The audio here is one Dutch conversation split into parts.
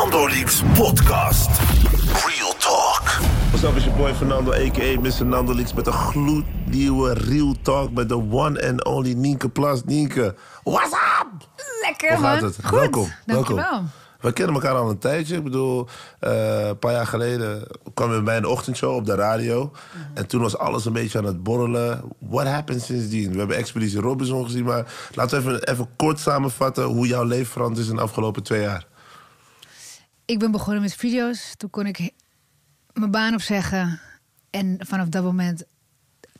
Nando Leaks podcast. Real talk. What's up, is je boy Fernando, a.k.a. Mr. Nando Leaks... met een gloednieuwe Real Talk met de one and only Nienke Plas. Nienke, what's up? Lekker, Hoe man. gaat het? Goed. Welkom. Dankjewel. welkom. We kennen elkaar al een tijdje. Ik bedoel, eh, een paar jaar geleden kwam je bij een ochtendshow op de radio. Mhm. En toen was alles een beetje aan het borrelen. What happened sindsdien? We hebben Expeditie Robinson gezien, maar laten we even, even kort samenvatten hoe jouw leven veranderd is in de afgelopen twee jaar. Ik ben begonnen met video's. Toen kon ik mijn baan opzeggen. En vanaf dat moment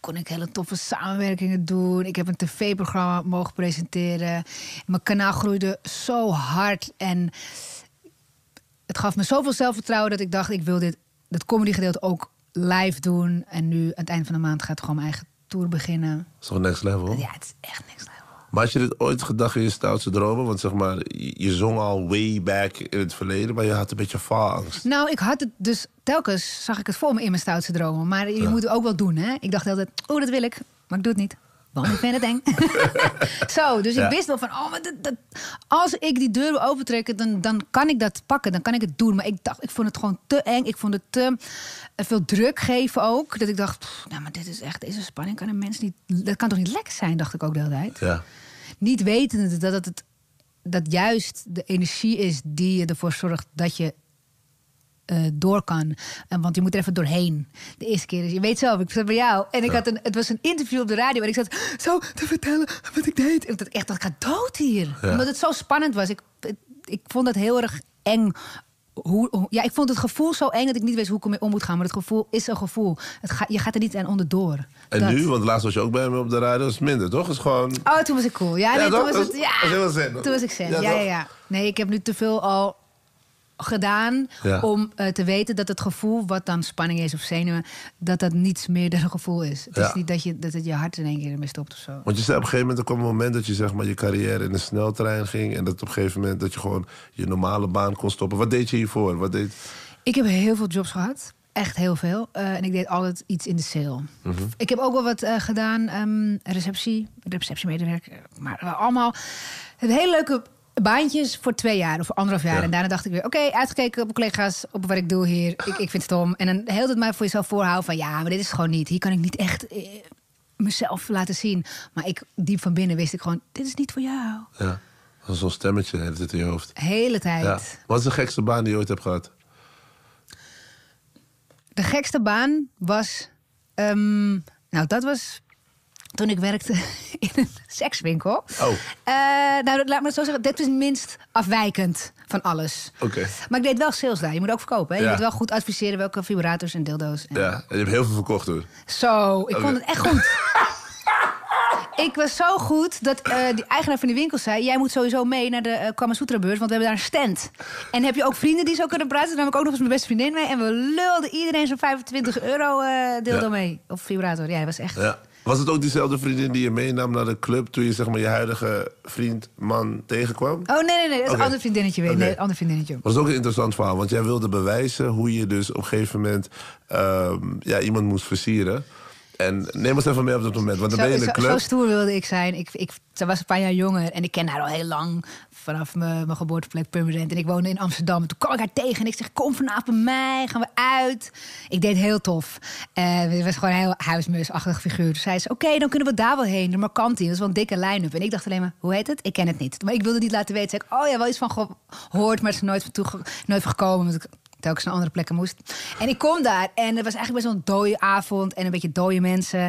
kon ik hele toffe samenwerkingen doen. Ik heb een tv-programma mogen presenteren. Mijn kanaal groeide zo hard. En het gaf me zoveel zelfvertrouwen dat ik dacht... ik wil dit, dat comedy gedeelte ook live doen. En nu, aan het eind van de maand, gaat gewoon mijn eigen tour beginnen. Dat is toch next level? Ja, het is echt niks level. Maar had je dit ooit gedacht in je stoutste dromen? Want zeg maar, je, zong al way back in het verleden, maar je had een beetje faalangst. Nou, ik had het dus telkens zag ik het voor me in mijn stoutste dromen. Maar je moet het ook wel doen, hè? Ik dacht altijd, oh, dat wil ik, maar ik doe het niet. Want ik vind het eng. Zo, dus Ja. ik wist wel van, oh, maar dat, dat- als ik die deur wil opentrekken, dan, dan kan ik dat pakken, dan kan ik het doen. Maar ik dacht, ik vond het gewoon te eng. Ik vond het te eh, veel druk geven ook. Dat ik dacht, pff, nou, maar dit is echt, deze spanning kan een mens niet, dat kan toch niet lekker zijn, dacht ik ook de hele tijd. Ja. Niet wetende dat het, het dat juist de energie is die je ervoor zorgt dat je eh, door kan. En want je moet er even doorheen. De eerste keer is, je weet zelf, ik zat bij jou. En ik had een, het was een interview op de radio. En ik zat zo te vertellen wat ik deed. En dat ik echt dacht, ik ga dood hier. Ja. Omdat het zo spannend was. Ik, ik vond het heel erg eng. Hoe, ja, ik vond het gevoel zo eng dat ik niet wist hoe ik ermee om moet gaan. Maar het gevoel is een gevoel. Het ga, je gaat er niet aan onderdoor. En Dat. nu, want laatst was je ook bij me op de radio, dat is minder, toch? is gewoon... Oh, toen was ik cool. Ja, Ja, nee, toen was het. Ja, toen was ik zen. Ja, ja. Nee, ik heb nu te veel al gedaan Ja. om eh, te weten dat het gevoel, wat dan spanning is of zenuwen, dat dat niets meer dan een gevoel is. Het Ja. is niet dat, je, dat het je hart in één keer ermee stopt of zo. Want je zei op een gegeven moment, er kwam een moment dat je zeg maar, je carrière in een sneltrein ging. En dat op een gegeven moment dat je gewoon je normale baan kon stoppen. Wat deed je hiervoor? Wat deed... Ik heb heel veel jobs gehad. Echt heel veel. Eh, en ik deed altijd iets in de sale. Mhm. Ik heb ook wel wat eh, gedaan. ehm, receptie, receptiemedewerker. Maar allemaal hele leuke baantjes voor twee jaar of anderhalf jaar. Ja. En daarna dacht ik weer, oké, uitgekeken op mijn collega's, op wat ik doe hier. Ik, ik vind het stom. En dan heel het maar voor jezelf voorhouden van... ja, maar dit is het gewoon niet. Hier kan ik niet echt eh, mezelf laten zien. Maar ik, diep van binnen wist ik gewoon... dit is niet voor jou. Ja, dat zo'n stemmetje hele tijd in je hoofd. Hele tijd. Ja. Wat is de gekste baan die je ooit hebt gehad? De gekste baan was. ehm, nou, dat was toen ik werkte in een sekswinkel. Oh. Eh, nou, laat me het zo zeggen. Dit is minst afwijkend van alles. Oké. Maar ik deed wel sales daar. Je moet ook verkopen. Hè? Je Ja. moet wel goed adviseren welke vibrators en dildo's. En Ja, en je hebt heel veel verkocht hoor. Zo, ik vond het echt goed. Ik was zo goed dat eh die eigenaar van die winkel zei... jij moet sowieso mee naar de uh, Kamasutra-beurs, want we hebben daar een stand. En heb je ook vrienden die zo kunnen praten? Toen nam ik ook nog eens mijn beste vriendin mee. En we lulden iedereen zo'n 25 euro eh dildo Ja. mee. Of vibrator. Ja, dat was echt... Ja. Was het ook diezelfde vriendin die je meenam naar de club... toen je zeg maar, je huidige vriend, man tegenkwam? Oh, nee, nee, nee. Dat is een ander vriendinnetje weer. Oké. Nee, ander vriendinnetje. Dat was ook een interessant verhaal, want jij wilde bewijzen hoe je dus op een gegeven moment ehm, ja, iemand moest versieren. En neem ons even mee op dat moment, want dan ben je in zo, de zo, zo club. stoer wilde ik zijn. Ik, ik, ze was een paar jaar jonger en ik ken haar al heel lang. Vanaf mijn, mijn geboorteplek permanent. En ik woonde in Amsterdam. En toen kwam ik haar tegen en ik zeg: Kom vanavond bij mij, gaan we uit. Ik deed heel tof. Eh het was gewoon een heel huismusachtig figuur. Toen zei ze: Oké, dan kunnen we daar wel heen. De Marcanti, dat is wel een dikke line-up. En ik dacht alleen maar: Hoe heet het? Ik ken het niet. Maar ik wilde het niet laten weten. Zeg ik: Oh ja, wel iets van gehoord, maar het is nooit van, toege- nooit van gekomen. Want ik telkens naar andere plekken moest. En ik kom daar en het was eigenlijk best wel een dode avond en een beetje dode mensen.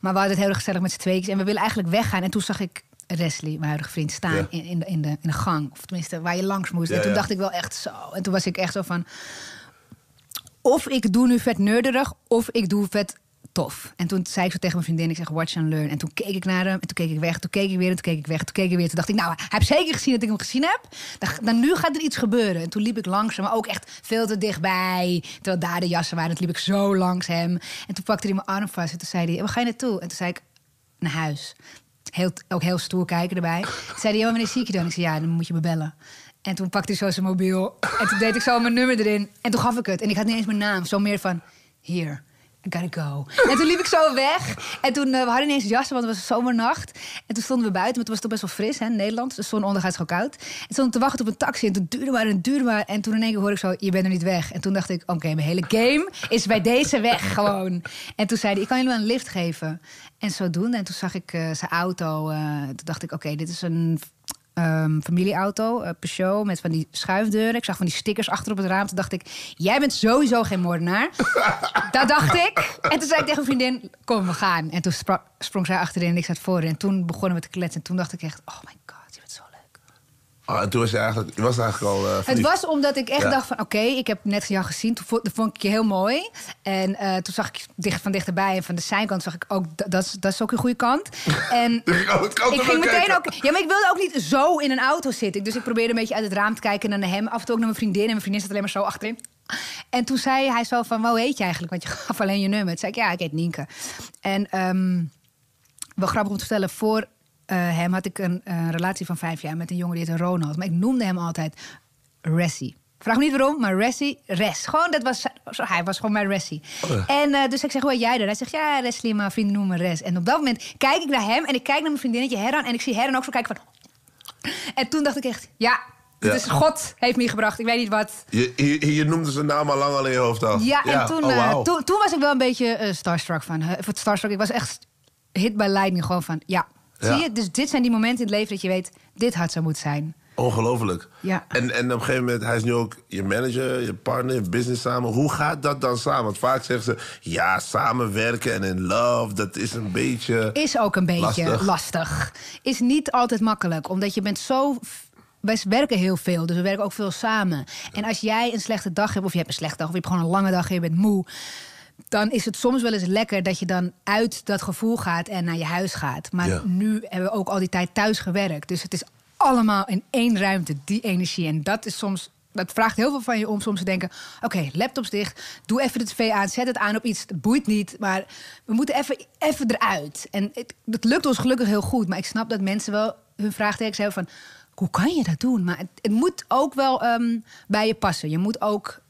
Maar we hadden het heel erg gezellig met z'n tweeën. En we willen eigenlijk weggaan. En toen zag ik Wesley, mijn huidige vriend, staan Ja. in, in, de, in, de, in de gang. Of tenminste, waar je langs moest. Ja, en toen ja. dacht ik wel echt zo. En toen was ik echt zo van... Of ik doe nu vet nerderig, of ik doe vet tof. En toen zei ik zo tegen mijn vriendin, ik zeg watch and learn. En toen keek ik naar hem, en toen keek ik weg, toen keek ik weer, en toen keek ik weg, en toen keek ik weer. Toen dacht ik, nou, hij heeft zeker gezien dat ik hem gezien heb. Dan, dan nu gaat er iets gebeuren. En toen liep ik langzaam, maar ook echt veel te dichtbij. Terwijl daar de jassen waren, toen liep ik zo langs hem. En toen pakte hij mijn arm vast en toen zei hij, waar ga je naartoe? En toen zei ik, naar huis. Heel, ook heel stoer kijken erbij. Toen zei hij, maar wanneer zie ik je dan? Ik zei, ja, dan moet je me bellen. En toen pakte hij zo zijn mobiel. En toen deed ik zo mijn nummer erin. En toen gaf ik het. En ik had niet eens mijn naam. Zo meer van, hier. I gotta go. En toen liep ik zo weg. En toen, eh, we hadden ineens jassen, want het was zomernacht. En toen stonden we buiten, maar toen was het toch best wel fris, hè, in Nederland. De zon ondergaat is koud. En stonden te wachten op een taxi. En toen duurde maar en duurde maar. En toen in één keer hoorde ik zo, je bent er niet weg. En toen dacht ik, oké, mijn hele game is bij deze weg gewoon. En toen zei hij, ik kan jullie wel een lift geven. En zo doen. En toen zag ik eh, zijn auto. eh, toen dacht ik, oké, dit is een ehm, familieauto, eh, Peugeot, met van die schuifdeuren. Ik zag van die stickers achter op het raam. Toen dacht ik, jij bent sowieso geen moordenaar. dat dacht ik. En toen zei ik tegen een vriendin, kom, we gaan. En toen sprong zij achterin en ik zat voorin. En toen begonnen we te kletsen. En toen dacht ik echt, oh my god, je bent zo leuk. Oh, en toen was je eigenlijk, was eigenlijk al eh, Het was omdat ik echt Ja. dacht van... oké, ik heb net jou gezien, toen vond, ik je heel mooi. En eh, toen zag ik dicht, van dichterbij en van de zijkant zag ik ook... dat- dat is- ook een goede kant. En ik ging meteen kijken. ook... Ja, maar ik wilde ook niet zo in een auto zitten. Dus ik probeerde een beetje uit het raam te kijken naar hem. Af en toe ook naar mijn vriendin. En mijn vriendin zat alleen maar zo achterin. En toen zei hij zo van, hoe heet je eigenlijk? Want je gaf alleen je nummer. Toen zei ik, ja, ik heet Nienke. En ehm, wel grappig om te vertellen, voor hem had ik een eh, relatie van vijf jaar met een jongen die heette Ronald. Maar ik noemde hem altijd Ressie. Vraag me niet waarom, maar Ressie, Res. Gewoon, dat was, hij was gewoon mijn Ressie. Oh En eh, dus ik zeg, hoe heet jij er? Hij zegt, ja, Reslie, maar vrienden noemen me Res. En op dat moment kijk ik naar hem en ik kijk naar mijn vriendinnetje Herran... en ik zie Herran ook zo kijken van... En toen dacht ik echt, ja, is God heeft me gebracht. Ik weet niet wat. Je, je, je noemde zijn naam al lang al in je hoofd al. Ja, en toen, oh, eh, toen, toen was ik wel een beetje eh, starstruck van. eh, Of starstruck, ik was echt hit by lightning. Gewoon van, Ja. Zie je? Dus dit zijn die momenten in het leven dat je weet... dit had zo moeten zijn. Ongelooflijk. Ja. En, en op een gegeven moment, hij is nu ook je manager, je partner, je business samen. Hoe gaat dat dan samen? Want vaak zeggen ze, ja, samenwerken en in love, dat is een beetje... Is ook een beetje Lastig. lastig. Is niet altijd makkelijk, omdat je bent zo... Wij werken heel veel, dus we werken ook veel samen. En als jij een slechte dag hebt, of je hebt een slechte dag... of je hebt gewoon een lange dag en je bent moe... dan is het soms wel eens lekker dat je dan uit dat gevoel gaat... en naar je huis gaat. Maar Ja. nu hebben we ook al die tijd thuis gewerkt. Dus het is allemaal in één ruimte, die energie. En dat is soms... Dat vraagt heel veel van je om soms te denken... oké, laptops dicht, doe even de tv aan, zet het aan op iets, het boeit niet. Maar we moeten even, even eruit. En het, dat lukt ons gelukkig heel goed. Maar ik snap dat mensen wel hun vraagtekens hebben van... hoe kan je dat doen? Maar het, het moet ook wel ehm, bij je passen. Je moet ook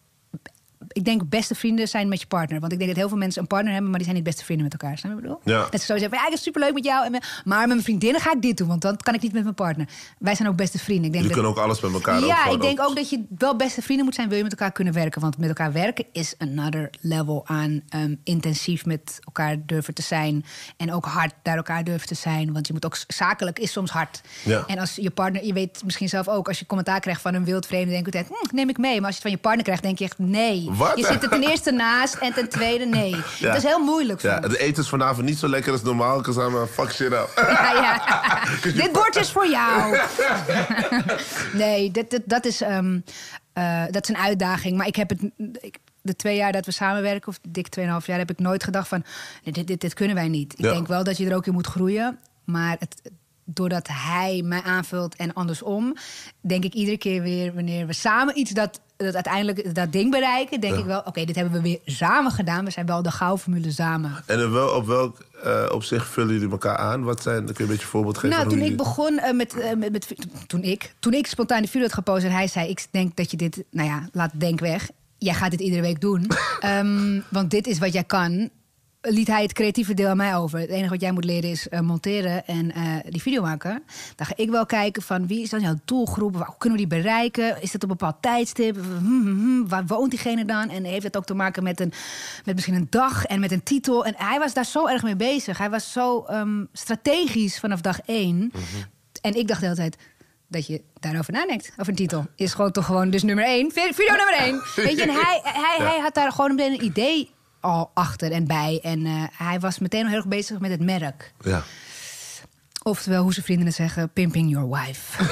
ik denk beste vrienden zijn met je partner. Want ik denk dat heel veel mensen een partner hebben, maar die zijn niet beste vrienden met elkaar. Snap je wat ik bedoel? Ja. Dat ze zo zeggen, van, ja, ik is superleuk met jou. En met- maar met mijn vriendinnen ga ik dit doen, want dan kan ik niet met mijn partner. Wij zijn ook beste vrienden. Ik denk dat, kunnen ook alles met elkaar ja, ik denk ook dat je wel beste vrienden moet zijn, wil je met elkaar kunnen werken. Want met elkaar werken is another level aan ehm, intensief met elkaar durven te zijn. En ook hard naar elkaar durven te zijn. Want je moet ook zakelijk is soms hard. Ja. En als je partner, je weet misschien zelf ook, als je commentaar krijgt van een wildvreemde, denk je altijd, hm, neem ik mee. Maar als je het van je partner krijgt, denk je echt nee. Wat? Je zit er ten eerste naast en ten tweede nee. Ja. Dat is heel moeilijk. Ja, het eten is vanavond niet zo lekker als normaal. Ik zei maar, fuck shit up. Ja, ja. dit bord is voor jou. nee, dit, dit- dat, is, ehm, eh, dat is een uitdaging. Maar ik heb het. Ik, de twee jaar dat we samenwerken, of dik 2,5 jaar, heb ik nooit gedacht van dit, dit, dit kunnen wij niet. Ik Ja. denk wel dat je er ook in moet groeien. Maar het, doordat hij mij aanvult en andersom, denk ik iedere keer weer wanneer we samen iets dat, dat uiteindelijk dat ding bereiken, denk Ja. ik wel, oké, dit hebben we weer samen gedaan. We zijn wel de gouden samen. En in wel, op welk eh, opzicht vullen jullie elkaar aan? Wat zijn, kun je een beetje een voorbeeld geven? Nou, toen ik begon eh, met, eh, met, met- Toen ik, toen ik spontaan de video had gepost en hij zei: Ik denk dat je dit. Nou ja, laat denk weg. Jij gaat dit iedere week doen. Ehm, want dit is wat jij kan. Liet hij het creatieve deel aan mij over. Het enige wat jij moet leren is eh, monteren en eh, die video maken. Dan ga ik wel kijken van wie is dan jouw doelgroep? Hoe kunnen we die bereiken? Is dat op een bepaald tijdstip? Hm, hm, hm. Waar woont diegene dan? En heeft het ook te maken met, een, met misschien een dag en met een titel? En hij was daar zo erg mee bezig. Hij was zo ehm, strategisch vanaf dag één. En ik dacht de hele tijd dat je daarover nadenkt, over een titel. Is gewoon toch gewoon dus nummer één. Vi- Video nummer één. Weet je, en hij, hij, Ja. hij had daar gewoon meteen een idee al achter en bij. En eh, hij was meteen al heel erg bezig met het merk. Ja. Oftewel, hoe zijn vrienden zeggen, pimping your wife.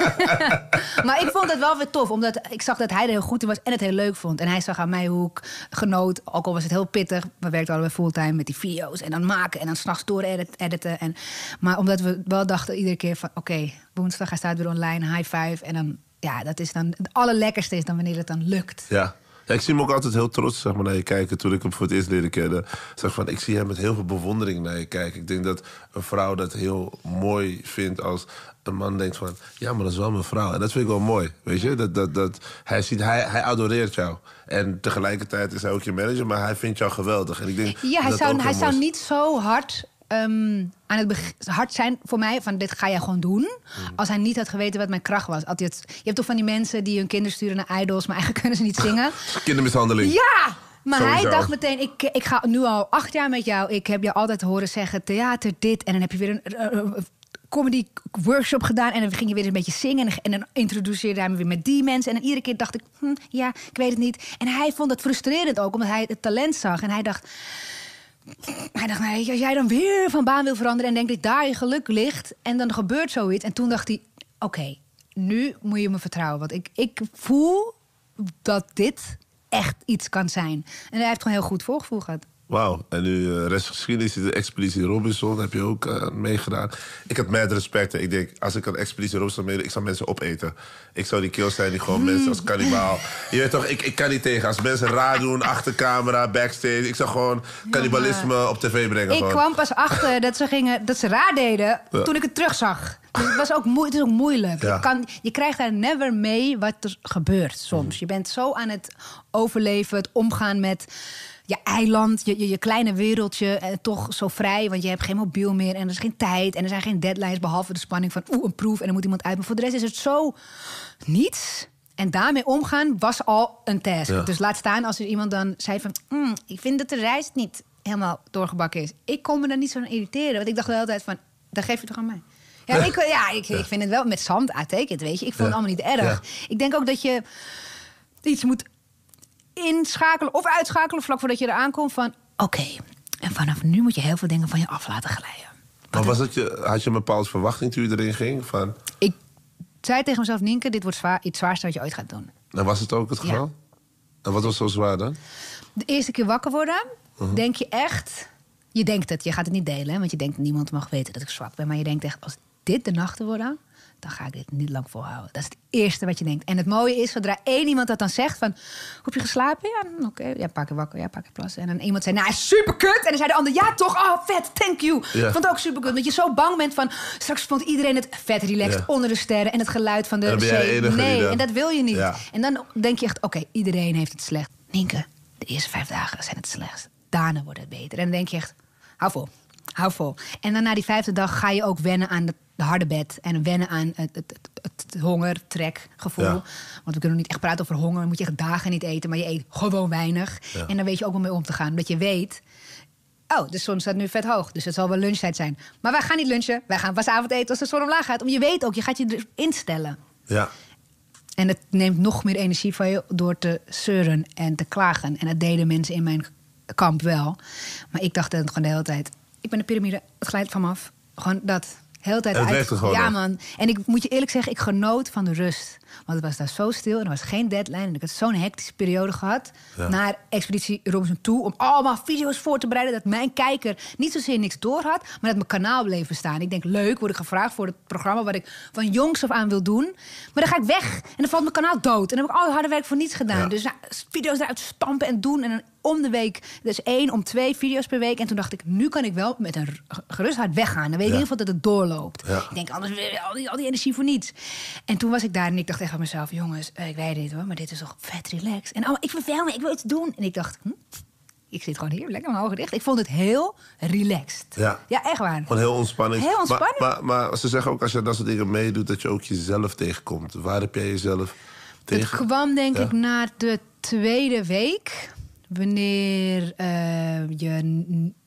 maar ik vond het wel weer tof, omdat ik zag dat hij er heel goed in was en het heel leuk vond. En hij zag aan mij hoe ik genoot, ook al was het heel pittig. We werkten allebei fulltime met die video's en dan maken en dan s'nachts door edit- editen. En, maar omdat we wel dachten iedere keer van, oké, woensdag hij staat weer online, high five. En dan, ja, dat is dan, het allerlekkerste is dan wanneer het dan lukt. Ja. Ja, ik zie hem ook altijd heel trots zeg maar, naar je kijken. Toen ik hem voor het eerst leerde kennen. Zeg van, ik zie hem met heel veel bewondering naar je kijken. Ik denk dat een vrouw dat heel mooi vindt als een man denkt van... ja, maar dat is wel mijn vrouw. En dat vind ik wel mooi, weet je. Dat, dat, dat, hij, ziet, hij, hij adoreert jou. En tegelijkertijd is hij ook je manager, maar hij vindt jou geweldig. En ik denk Ja, hij zou, hij zou niet zo hard ehm, aan het hard zijn voor mij van dit ga jij gewoon doen. Mm. Als hij niet had geweten wat mijn kracht was. Het, je hebt toch van die mensen die hun kinderen sturen naar idols, maar eigenlijk kunnen ze niet zingen. Kindermishandeling. Ja! Maar Sowieso. hij dacht meteen, ik, ik ga nu al acht jaar met jou. Ik heb je altijd horen zeggen, theater dit. En dan heb je weer een eh, eh, comedy workshop gedaan. En dan ging je weer een beetje zingen. En, en dan introduceerde hij me weer met die mensen. En dan iedere keer dacht ik, hm, ja, ik weet het niet. En hij vond het frustrerend ook, omdat hij het talent zag. En hij dacht, hij dacht, nee, als jij dan weer van baan wil veranderen... en denkt dat daar je geluk ligt, en dan gebeurt zoiets. En toen dacht hij, oké, nu moet je me vertrouwen. Want ik, ik voel dat dit echt iets kan zijn. En hij heeft gewoon heel goed voorgevoel gehad. Wauw, en nu uh, restgeschiedenis, de Expeditie Robinson heb je ook eh, meegedaan. Ik had mad respect. Ik denk, als ik aan Expeditie Robinson meedoe, ik zou mensen opeten. Ik zou die kills zijn die gewoon mensen als kannibaal... Je weet toch, ik, ik kan niet tegen. Als mensen raar doen, achter camera, backstage... Ik zou gewoon cannibalisme op tv brengen. Ik gewoon. kwam pas achter dat ze, gingen, dat ze raar deden Ja. toen ik het terugzag. Dus het, was ook moe- het is ook moeilijk. Ja. Je, kan, je krijgt daar never mee wat er gebeurt soms. Je bent zo aan het overleven, het omgaan met je eiland, je, je, je kleine wereldje. En toch zo vrij, want je hebt geen mobiel meer en er is geen tijd. En er zijn geen deadlines, behalve de spanning van oeh, een proef en dan moet iemand uit. Maar voor de rest is het zo niets. En daarmee omgaan was al een task. Ja. Dus laat staan als er iemand dan zei van... "Mm, ik vind dat de reis niet helemaal doorgebakken is. Ik kon me daar niet zo aan irriteren. Want ik dacht de hele tijd van, dan geef je toch aan mij. Ja, ik, ja, ik, ik vind het wel met zand uittekend, weet je. Ik vond het Ja. allemaal niet erg. Ja. Ik denk ook dat je iets moet inschakelen of uitschakelen... vlak voordat je eraan komt van... oké, en vanaf nu moet je heel veel dingen van je af laten glijden. Maar was het je, had je een bepaalde verwachting toen je erin ging? Van, Ik zei tegen mezelf, Nienke, dit wordt zwaar, iets zwaarste wat je ooit gaat doen. en was het ook het Ja. geval? En wat was zo zwaar dan? de eerste keer wakker worden, Mhm. denk je echt. Je denkt het, je gaat het niet delen, want je denkt niemand mag weten dat ik zwak ben. Maar je denkt echt, als dit de nachten worden, dan ga ik dit niet lang volhouden. Dat is het eerste wat je denkt. En het mooie is, zodra één iemand dat dan zegt van... Heb je geslapen? Ja, hm, oké. Ja, paar keer wakker, ja, paar keer plassen. En dan iemand zei, nou, super kut. En dan zei de ander, ja toch, oh, vet, thank you. Ja. Ik vond het ook super kut. Dat je zo bang bent van, straks vond iedereen het vet relaxed Ja. onder de sterren. En het geluid van de zee. Nee, dan- en dat wil je niet. Ja. En dan denk je echt, oké, iedereen heeft het slecht. Nienke, de eerste vijf dagen zijn het slechtst. Daarna wordt het beter. En dan denk je echt, hou vol, hou vol. En dan na die vijfde dag ga je ook wennen aan de, de harde bed. En wennen aan het, het, het, het honger, trek, gevoel. Ja. Want we kunnen nog niet echt praten over honger. Dan moet je echt dagen niet eten, maar je eet gewoon weinig. Ja. En dan weet je ook wel mee om te gaan. Omdat je weet, oh, de zon staat nu vet hoog. Dus het zal wel lunchtijd zijn. Maar wij gaan niet lunchen. Wij gaan pas avond eten als de zon omlaag gaat. Om je weet ook, je gaat je er instellen. Ja. En het neemt nog meer energie van je door te zeuren en te klagen. En dat deden mensen in mijn kamp wel. Maar ik dacht dan gewoon de hele tijd... ik ben de piramide, het glijdt van me af. Gewoon dat. De hele tijd het uit. Ja, man. En ik moet je eerlijk zeggen, ik genoot van de rust. Want het was daar zo stil en er was geen deadline. En ik had zo'n hectische periode gehad... Ja. naar Expeditie Robinson toe... om allemaal video's voor te bereiden... dat mijn kijker niet zozeer niks door had... maar dat mijn kanaal bleef bestaan. Ik denk, leuk, word ik gevraagd voor het programma... wat ik van jongs af aan wil doen. Maar dan ga ik weg en dan valt mijn kanaal dood. En dan heb ik al het harde werk voor niets gedaan. Ja. Dus nou, video's eruit stampen en doen... en dan om de week, dus één om twee video's per week. En toen dacht ik, nu kan ik wel met een gerust hart weggaan. Dan weet ik Ja. in ieder geval dat het doorloopt. Ja. Ik denk, anders weer al die, al die energie voor niets. En toen was ik daar en ik dacht tegen mezelf... jongens, eh, ik weet het hoor, maar dit is toch vet relaxed. En oh, ik verveel me, ik wil iets doen. En ik dacht, hm, ik zit gewoon hier, lekker mijn ogen dicht. Ik vond het heel relaxed. Ja. ja echt waar. Gewoon heel ontspanning. Heel ontspanning. Maar, maar, maar ze zeggen ook als je dat soort dingen meedoet, dat je ook jezelf tegenkomt. Waar heb jij jezelf Het tegen? kwam denk Ja. ik na de tweede week. Wanneer eh, je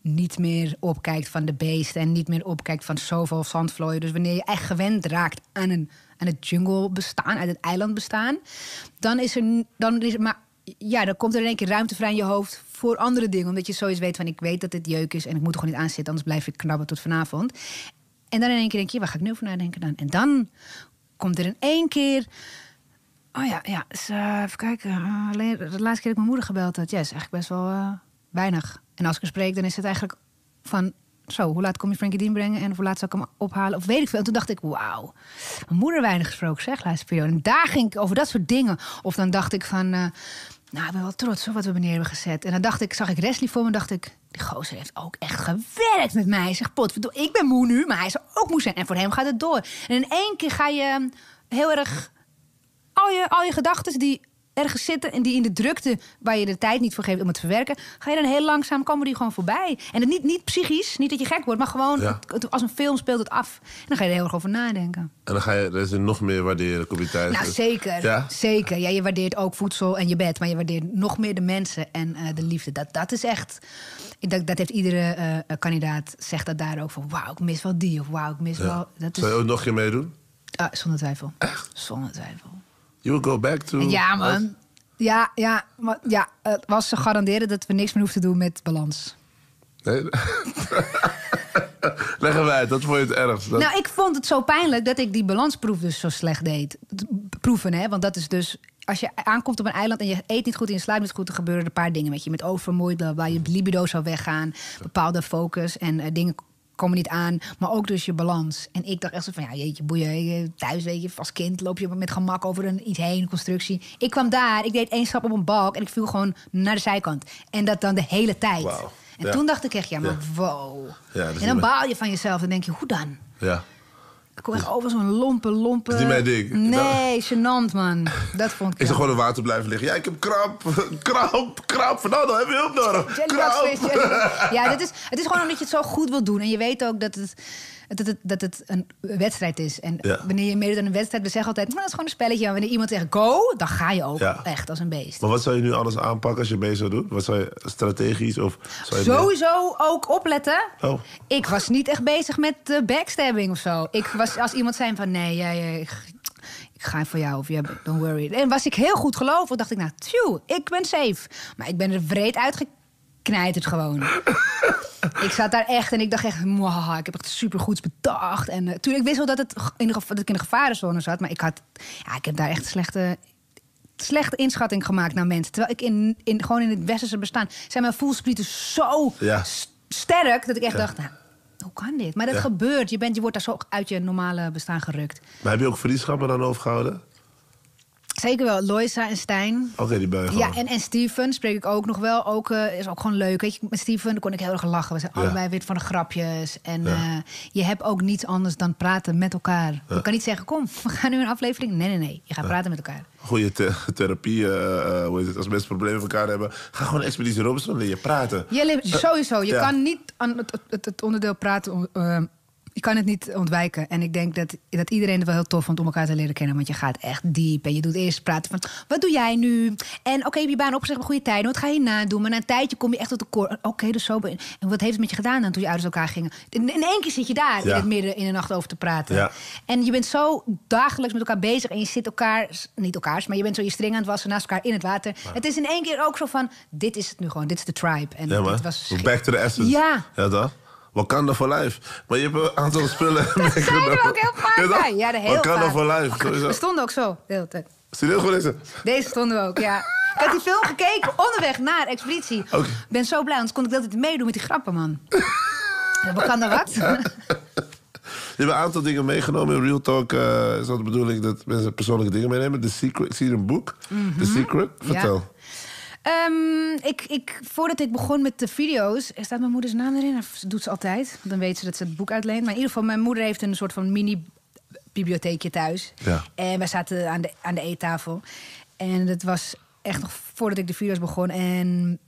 niet meer opkijkt van de beest en niet meer opkijkt van zoveel zandvlooien. Dus wanneer je echt gewend raakt aan, een, aan het jungle bestaan, aan het eiland bestaan, dan is er, dan is maar, ja, dan komt er in één keer ruimte vrij in je hoofd voor andere dingen. Omdat je zoiets weet van ik weet dat dit jeuk is en ik moet er gewoon niet aan zitten, anders blijf ik knabben tot vanavond. En dan in één keer denk je, waar ga ik nu over nadenken dan? En dan komt er in één keer Oh ja, ja. Dus, eh, even kijken. Alleen de laatste keer dat ik mijn moeder gebeld had, ja, is eigenlijk best wel eh, weinig. En als ik haar spreek, dan is het eigenlijk van... Zo, hoe laat kom je Frankie Dean brengen en hoe laat zal ik hem ophalen? Of weet ik veel. En toen dacht ik, wauw, mijn moeder weinig gesproken, zeg, laatste periode. En daar ging ik over dat soort dingen. Of dan dacht ik van, Nou, ik ben wel trots op wat we neer hebben gezet. En dan dacht ik, zag ik Wesley voor me dacht ik... die gozer heeft ook echt gewerkt met mij. Zeg, pot, ik ben moe nu, maar hij zou ook moe zijn. En voor hem gaat het door. En in één keer ga je heel erg... al je, al je gedachten die ergens zitten en die in de drukte waar je de tijd niet voor geeft om het te verwerken, ga je dan heel langzaam komen die gewoon voorbij. En het niet, niet psychisch, niet dat je gek wordt, maar gewoon Ja. het- als een film speelt het af. En dan ga je er heel erg over nadenken. En dan ga je er is nog meer waarderen, kom je thuis. Nou, zeker. Ja? Zeker. Ja, je waardeert ook voedsel en je bed, maar je waardeert nog meer de mensen en eh, de liefde. Dat, dat is echt. Dat, dat heeft iedere eh, kandidaat zegt dat daar ook van. Wauw, ik mis wel die of wauw, ik mis Ja. wel. Dat is Zou je ook nog een keer meedoen? ah, zonder twijfel. Echt? Zonder twijfel. You will go back to... Ja, man. Ja, ja, maar, ja, het was ze garanderen dat we niks meer hoeven te doen met balans. Nee? Leg hem uit, dat vond je het ergst. Dat- Nou, ik vond het zo pijnlijk dat ik die balansproef dus zo slecht deed. Proeven, hè? Want dat is dus. Als je aankomt op een eiland en je eet niet goed en je slaapt niet goed, dan gebeuren er een paar dingen met je. Met oververmoeid, waar je libido zou weggaan, bepaalde focus en eh, dingen komen niet aan, maar ook dus je balans. En ik dacht echt zo van, ja, jeetje, boeien, thuis weet je, als kind loop je met gemak over een iets heen, een constructie. Ik kwam daar, ik deed één stap op een balk en ik viel gewoon naar de zijkant. En dat dan de hele tijd. En Ja. toen dacht ik echt, ja, maar wow. Ja, en dan baal je van jezelf en denk je, hoe dan? Ja. Ik kom echt over zo'n lompe, lompe... Is niet mijn ding. Nee, gênant, man. Dat vond ik Is er gewoon in water blijven liggen? Ja, ik heb kramp, kramp, kramp. Fernando, heb je hulp nodig? Kramp. Ja, dat is, het is gewoon omdat je het zo goed wil doen. En je weet ook dat het, dat het, dat het een wedstrijd is. En Ja. wanneer je meedoet aan een wedstrijd, we zeggen altijd... Nou, dat is gewoon een spelletje. Wanneer iemand zegt go, dan ga je ook Ja. echt als een beest. Maar wat zou je nu anders aanpakken als je mee zou doen? Wat zou je strategisch of... Zou je Sowieso ook opletten. Oh. Ik was niet echt bezig met eh, backstabbing of zo. Ik was, als iemand zei van nee, jij, jij- ik, ga voor jou of ja, don't worry. En was ik heel goed gelovig, dacht ik nou, tjoe, ik ben safe. Maar ik ben er vreed uitgeknijterd gewoon. ik zat daar echt en ik dacht echt, "Mwah, ik heb echt supergoeds bedacht. En eh, toen ik wist wel dat, het in de, dat ik in de gevarenzone zat, maar ik had, ja, ik heb daar echt slechte slechte inschatting gemaakt naar mensen. Terwijl ik in, in, gewoon in het westerse bestaan... zijn mijn voelsprieten zo Ja. sterk... dat ik echt Ja. dacht, nou, hoe kan dit? Maar dat Ja. gebeurt. Je, bent, je wordt daar zo uit je normale bestaan gerukt. Maar heb je ook vriendschappen dan overgehouden? Zeker wel. Loisa en Stijn. Oké, die je Ja, en, en Steven spreek ik ook nog wel. Ook, eh, is ook gewoon leuk. Weet je, met Steven kon ik heel erg lachen. We zijn Ja. allebei weer van de grapjes. En Ja. eh, je hebt ook niets anders dan praten met elkaar. Je kan niet zeggen, kom, we gaan nu een aflevering. Nee, nee, nee. Je gaat praten met elkaar. Goede the- therapie, eh, hoe heet het? Als mensen problemen met elkaar hebben, ga gewoon Expeditie Robinson leer je praten. Je sowieso. Je ja. kan niet aan het, het, het onderdeel praten. Je kan het niet ontwijken. En ik denk dat, dat iedereen het wel heel tof vond om elkaar te leren kennen. Want je gaat echt diep. En je doet eerst praten van, wat doe jij nu? En oké, heb je baan opgezegd op goede tijden. Wat ga je na doen? Maar na een tijdje kom je echt tot de koor. Oké, dus zo. ben- En wat heeft het met je gedaan dan toen je ouders elkaar gingen? In, in één keer zit je daar Ja. in het midden in de nacht over te praten. Ja. En je bent zo dagelijks met elkaar bezig. En je zit elkaar, niet elkaars, maar je bent zo je string aan het wassen naast elkaar in het water. Het is in één keer ook zo van, dit is het nu gewoon. Dit is de tribe. En Ja, was Back to the essence. Ja. Ja, dan. Wakanda for life. Maar je hebt een aantal spullen Dat zeiden we ook heel vaak. Ja, Ja, de heel Wakanda vaak. for life. We stonden ook zo, de hele tijd. Serieus gewoon deze? Deze stonden we ook, ja. Ik had die film gekeken onderweg naar Expeditie. Ik ben zo blij, anders kon ik de hele tijd meedoen met die grappen, man. Wat kan dat wat? Je hebt een aantal dingen meegenomen in Real Talk. eh, is dat de bedoeling dat mensen persoonlijke dingen meenemen? The Secret. Ik zie hier een boek. The Secret. Vertel. Mhm. Ehm, ik, ik, voordat ik begon met de video's, staat mijn moeders naam erin. Dat doet ze altijd. Want dan weet ze dat ze het boek uitleent. Maar in ieder geval, mijn moeder heeft een soort van mini bibliotheekje thuis. Ja. En wij zaten aan de, aan de eettafel. En het was echt nog voordat ik de video's begon. En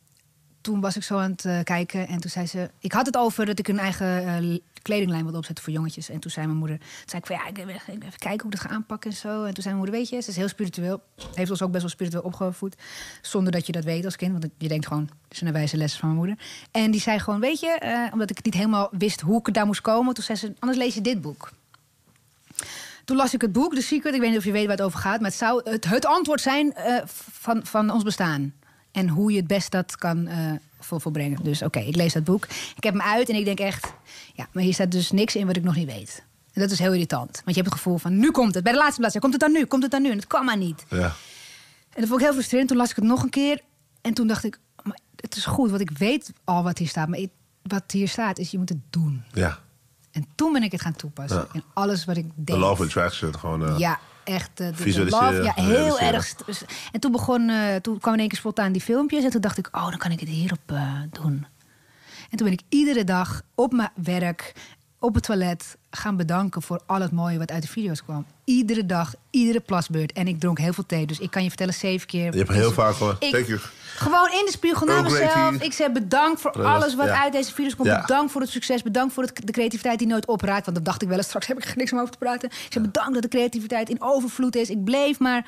toen was ik zo aan het eh, kijken. En toen zei ze... Ik had het over dat ik een eigen eh, kledinglijn wilde opzetten voor jongetjes. En toen zei mijn moeder... Toen zei ik van ja, ik wil even kijken hoe ik dat ga aanpakken en zo. En toen zei mijn moeder, weet je, ze is heel spiritueel. Heeft ons ook best wel spiritueel opgevoed. Zonder dat je dat weet als kind. Want je denkt gewoon, het is een wijze les van mijn moeder. En die zei gewoon, weet je, eh, omdat ik niet helemaal wist hoe ik daar moest komen. Toen zei ze, anders lees je dit boek. Toen las ik het boek, The Secret. Ik weet niet of je weet waar het over gaat. Maar het zou het, het antwoord zijn van, van ons bestaan. En hoe je het best dat kan vol, volbrengen. Dus oké, ik lees dat boek. Ik heb hem uit en ik denk echt... Ja, maar hier staat dus niks in wat ik nog niet weet. En dat is heel irritant. Want je hebt het gevoel van, nu komt het. Bij de laatste bladzijde, komt het dan nu? Komt het dan nu? En het kwam maar niet. Ja. En dat vond ik heel frustrerend. Toen las ik het nog een keer. En toen dacht ik, maar het is goed, want ik weet al wat hier staat. Maar wat hier staat is, je moet het doen. Ja. En toen ben ik het gaan toepassen. Ja. In alles wat ik deed. law of attraction. Gewoon, eh, Ja, echt eh, de, de love. Ja, heel erg. En toen, begon, eh, toen kwam in één keer spontaan die filmpjes. En toen dacht ik, oh, dan kan ik het hierop eh, doen. En toen ben ik iedere dag op mijn werk, op het toilet, gaan bedanken voor al het mooie wat uit de video's kwam. Iedere dag, iedere plasbeurt. En ik dronk heel veel thee. Dus ik kan je vertellen, zeven keer. Je hebt heel vaak gewoon, Ik- thank you. Gewoon in de spiegel naar mezelf. Ik zeg bedankt voor alles wat ja. uit deze video's komt. Ja. Bedankt voor het succes. Bedankt voor het, de creativiteit die nooit opraakt. Want dat dacht ik wel eens. Straks heb ik niks om over te praten. Ik zeg bedankt dat de creativiteit in overvloed is. Ik bleef maar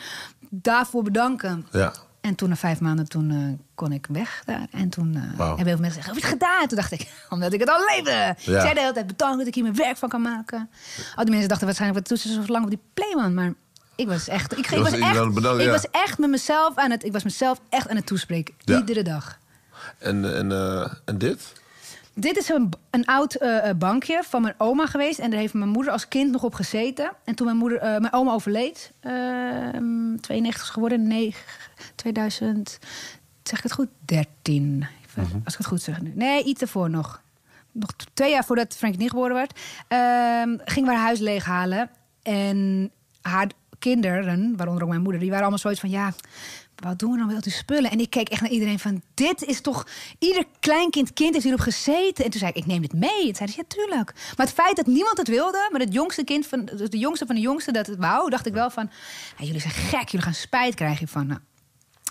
daarvoor bedanken. Ja. En toen na vijf maanden toen, eh, kon ik weg daar. En toen eh hebben heel veel mensen gezegd, heb je het gedaan? Toen dacht ik, omdat ik het al leefde. Ik zei de hele tijd bedankt dat ik hier mijn werk van kan maken. Al die mensen dachten waarschijnlijk, wat doet ze zo lang op die playman? Maar ik was echt, ik, ik was echt, bedankt, ik ja. was echt met mezelf aan het, ik was mezelf echt aan het toespreken. Ja. Iedere dag. En, en, eh, en dit? Dit is een, een oud bankje van mijn oma geweest. En daar heeft mijn moeder als kind nog op gezeten. En toen mijn, moeder, mijn oma overleed, ehm 92 is geworden, nee, 2000, zeg ik het goed? 13. Even, Mhm. Als ik het goed zeg. nu. Nee, iets ervoor nog. Nog twee jaar voordat Frank niet geboren werd. ehm gingen we haar huis leeghalen. En haar kinderen, waaronder ook mijn moeder, die waren allemaal zoiets van ja. Wat doen we dan met al die spullen? En ik keek echt naar iedereen van... dit is toch... Ieder kleinkind kind heeft hierop gezeten. En toen zei ik, ik neem dit mee. En zeiden ze, ja, tuurlijk. Maar het feit dat niemand het wilde... maar het jongste kind van... de jongste van de jongste dat het wou... dacht ik wel van... jullie zijn gek, jullie gaan spijt krijgen. Nou,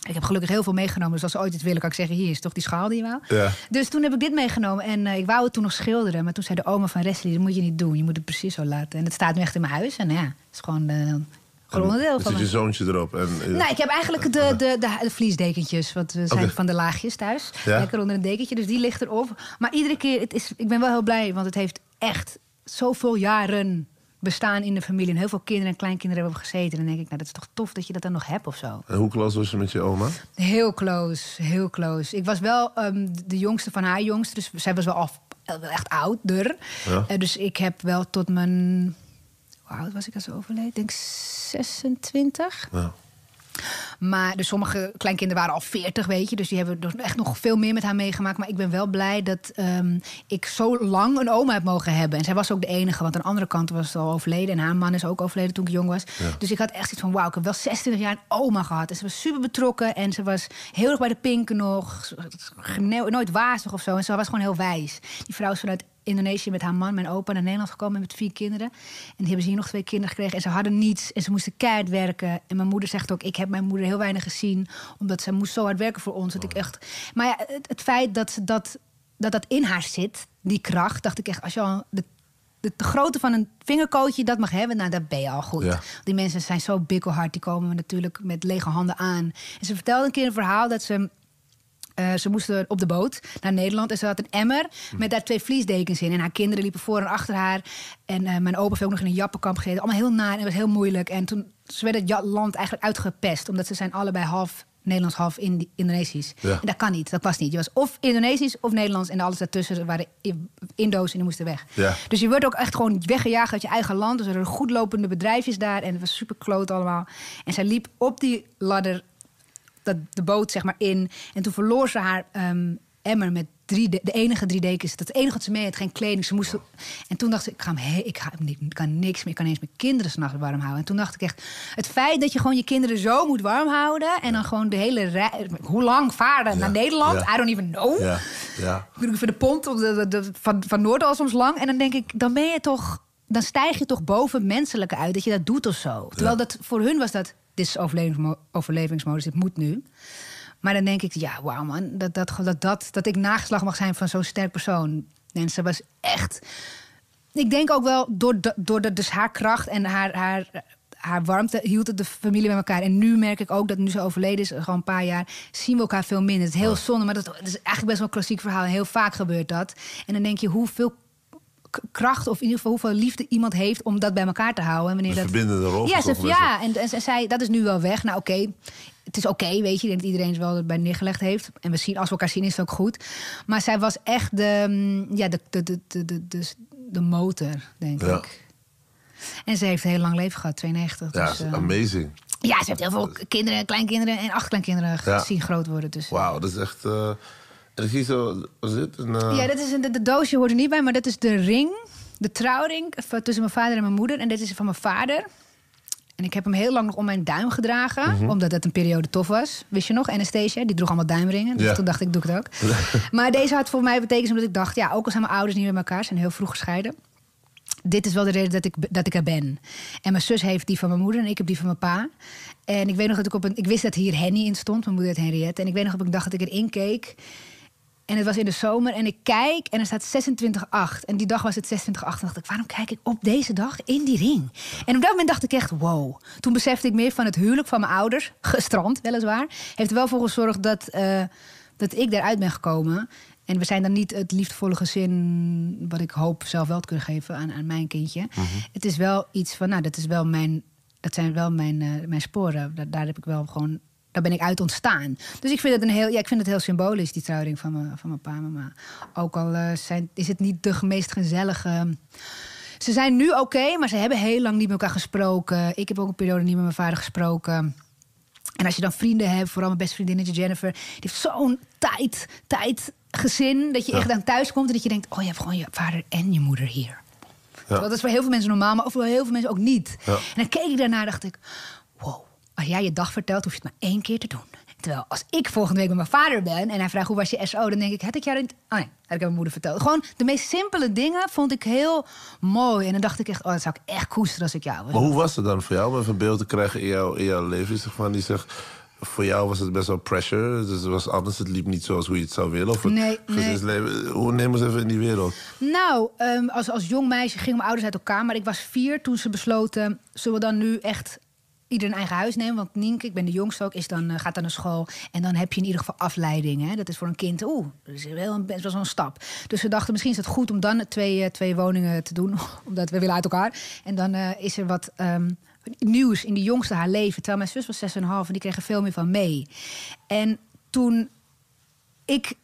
ik heb gelukkig heel veel meegenomen. Dus als ze ooit iets willen, kan ik zeggen... hier is toch die schaal die je wou. Ja. Dus toen heb ik dit meegenomen. En eh, ik wou het toen nog schilderen. Maar toen zei de oma van Wesley... dat moet je niet doen. Je moet het precies zo laten. En het staat nu echt in mijn huis. En ja, het is gewoon... eh gewoon onderdeel Dan van zit je zoontje erop. En, eh, Nou, ik heb eigenlijk de, de, de, de vliesdekentjes. Want we zijn van de laagjes thuis. Ja. Lekker onder een dekentje. Dus die ligt erop. Maar iedere keer, het is, ik ben wel heel blij. Want het heeft echt zoveel jaren bestaan in de familie. En heel veel kinderen en kleinkinderen hebben gezeten. En dan denk ik, nou, dat is toch tof dat je dat dan nog hebt of zo. En hoe close was je met je oma? Heel close, heel close. Ik was wel ehm, de jongste van haar jongste. Dus zij was wel wel echt ouder. Ja. Eh, dus ik heb wel tot mijn... Hoe oud was ik als ze overleed? Ik denk 26. Ja. Maar dus sommige kleinkinderen waren al 40, weet je. Dus die hebben dus echt nog veel meer met haar meegemaakt. Maar ik ben wel blij dat ehm, ik zo lang een oma heb mogen hebben. En zij was ook de enige, want aan de andere kant was ze al overleden. En haar man is ook overleden toen ik jong was. Dus ik had echt iets van, wauw, ik heb wel 26 jaar een oma gehad. En ze was super betrokken. En ze was heel erg bij de pinken nog. Nooit wazig of zo. En ze was gewoon heel wijs. Die vrouw is vanuit Indonesië met haar man, mijn opa, naar Nederland gekomen met vier kinderen. En die hebben ze hier nog twee kinderen gekregen. En ze hadden niets. En ze moesten keihard werken. En mijn moeder zegt ook, ik heb mijn moeder heel weinig gezien. Omdat ze moest zo hard werken voor ons. Dat ik echt... Maar ja, het, het feit dat, ze dat, dat dat in haar zit, die kracht, dacht ik echt, als je al de, de, de grootte van een vingerkootje dat mag hebben, nou, dan ben je al goed. Ja. Die mensen zijn zo bikkelhard, die komen natuurlijk met lege handen aan. En ze vertelde een keer een verhaal dat ze eh, ze moesten op de boot naar Nederland en ze had een emmer met daar twee vliesdekens in. En haar kinderen liepen voor en achter haar. En eh, mijn opa heeft ook nog in een jappenkamp gegeten. Allemaal heel naar en het was heel moeilijk. En toen ze werden het land eigenlijk uitgepest, omdat ze zijn allebei half Nederlands, half Indi- Indonesisch. Ja. En dat kan niet, dat was niet. Je was of Indonesisch of Nederlands en alles daartussen waren Indo's en die moesten weg. Ja. Dus je wordt ook echt gewoon weggejaagd uit je eigen land. Dus er waren goedlopende bedrijfjes daar en het was super kloot allemaal. En zij liep op die ladder dat, de boot zeg maar in. En toen verloor ze haar ehm, emmer met drie de, de enige drie dekens. Dat het enige wat ze mee had, geen kleding. Ze moest, en toen dacht ik, ik, ga hem, he- ik, ga, hem niet- ik kan niks meer. Ik kan eens mijn kinderen s'nachts warm houden. En toen dacht ik echt, het feit dat je gewoon je kinderen zo moet warm houden... en dan gewoon de hele rij... Hoe lang varen naar Nederland? ja. I don't even know. Ja, ja. Ik de pont op de, de, de- van, van Noord al soms lang. En dan denk ik, dan ben je toch... Dan stijg je toch boven menselijke uit dat je dat doet of zo. Terwijl Ja. dat voor hun was dat, is overlevingsmo- overlevingsmodus, dit moet nu. Maar dan denk ik, ja, wauw man, dat, dat, dat, dat, dat ik nageslag mag zijn van zo'n sterk persoon. En ze was echt... Ik denk ook wel, door, de, door de, dus haar kracht en haar, haar, haar warmte hield het de familie bij elkaar. En nu merk ik ook dat nu ze overleden is, gewoon een paar jaar, zien we elkaar veel minder. Het is heel zonde, maar dat, dat is eigenlijk best wel een klassiek verhaal. En heel vaak gebeurt dat. En dan denk je, hoeveel kracht of in ieder geval hoeveel liefde iemand heeft om dat bij elkaar te houden. En wanneer De dat... verbindende rol. Ja, ze, ja en, en ze zei, dat is nu wel weg. Nou, oké, het is oké, weet je. Ik denk dat iedereen het wel erbij neergelegd heeft. En we zien, als we elkaar zien, is het ook goed. Maar zij was echt de, mm, ja, de, de, de, de, de, de, de motor, denk Ja. ik. En ze heeft een heel lang leven gehad, 92. Ja, dus, eh, amazing. ja, ze heeft heel veel kinderen, kleinkinderen en achterkleinkinderen Ja. gezien groot worden. Dus, Wauw, dat is echt... eh, en zo... Dit? Een, eh, Ja, dat is een, de, de doosje hoort er niet bij, maar dat is de ring. De trouwring van- tussen mijn vader en mijn moeder. En dit is van mijn vader. En ik heb hem heel lang nog om mijn duim gedragen. Mhm. Omdat het een periode tof was. Wist je nog? Anastasia, die droeg allemaal duimringen. Dus Ja. toen dacht ik, doe ik het ook. maar deze had voor mij betekend omdat ik dacht... ja, ook al zijn mijn ouders niet met elkaar, zijn heel vroeg gescheiden. Dit is wel de reden dat ik, dat ik er ben. En mijn zus heeft die van mijn moeder en ik heb die van mijn pa. En ik weet nog dat ik op een... Ik wist dat hier Henny in stond, mijn moeder heet Henriette. En ik weet nog dat ik dacht dat ik erin keek... En het was in de zomer en ik kijk en er staat 26-8. En die dag was het 26-8. En dacht ik, waarom kijk ik op deze dag in die ring? En op dat moment dacht ik echt, wow. Toen besefte ik meer van het huwelijk van mijn ouders. Gestrand, weliswaar. Heeft er wel voor gezorgd dat, eh, dat ik eruit ben gekomen. En we zijn dan niet het liefdevolle gezin... wat ik hoop zelf wel te kunnen geven aan, aan mijn kindje. Het is wel iets van, nou, dat, is wel mijn, dat zijn wel mijn, eh, mijn sporen. Daar, daar heb ik wel gewoon daar ben ik uit ontstaan. Dus ik vind het, een heel, ja, ik vind het heel symbolisch, die trouwring van mijn, van mijn pa en mama. Ook al eh, zijn, is het niet de meest gezellige... Ze zijn nu oké, maar ze hebben heel lang niet met elkaar gesproken. Ik heb ook een periode niet met mijn vader gesproken. En als je dan vrienden hebt, vooral mijn beste vriendinnetje Jennifer... die heeft zo'n tijd, tijd gezin... dat je Ja. echt aan thuis komt en dat je denkt... oh, je hebt gewoon je vader en je moeder hier. Ja. Dat is voor heel veel mensen normaal, maar voor heel veel mensen ook niet. Ja. En dan keek ik daarna dacht ik... als jij je dag vertelt, hoef je het maar één keer te doen. Terwijl als ik volgende week met mijn vader ben... en hij vraagt hoe was je SO, dan denk ik... had ik jou niet... Oh nee, had ik aan mijn moeder verteld. Gewoon de meest simpele dingen vond ik heel mooi. En dan dacht ik echt, oh, dat zou ik echt koesteren als ik jou was. Maar hoe was het dan voor jou om even een beeld te krijgen in jouw, in jouw leven? Zeg maar, die zegt, voor jou was het best wel pressure. Dus het was anders, het liep niet zoals hoe je het zou willen. Of het Nee, nee. Hoe neem ons even in die wereld? Nou, ehm, als, als jong meisje gingen mijn ouders uit elkaar. Maar ik was vier toen ze besloten... zullen we dan nu echt ieder een eigen huis nemen? Want Nienke, ik ben de jongste ook, is dan, eh, gaat dan naar school. En dan heb je in ieder geval afleiding. Hè? Dat is voor een kind, oeh, dat is wel een, best wel zo'n stap. Dus we dachten, misschien is het goed om dan twee, eh, twee woningen te doen. Omdat we willen uit elkaar. En dan eh, is er wat... ehm, nieuws in de jongste haar leven. Terwijl mijn zus was 6,5 en die kreeg er veel meer van mee. En toen ik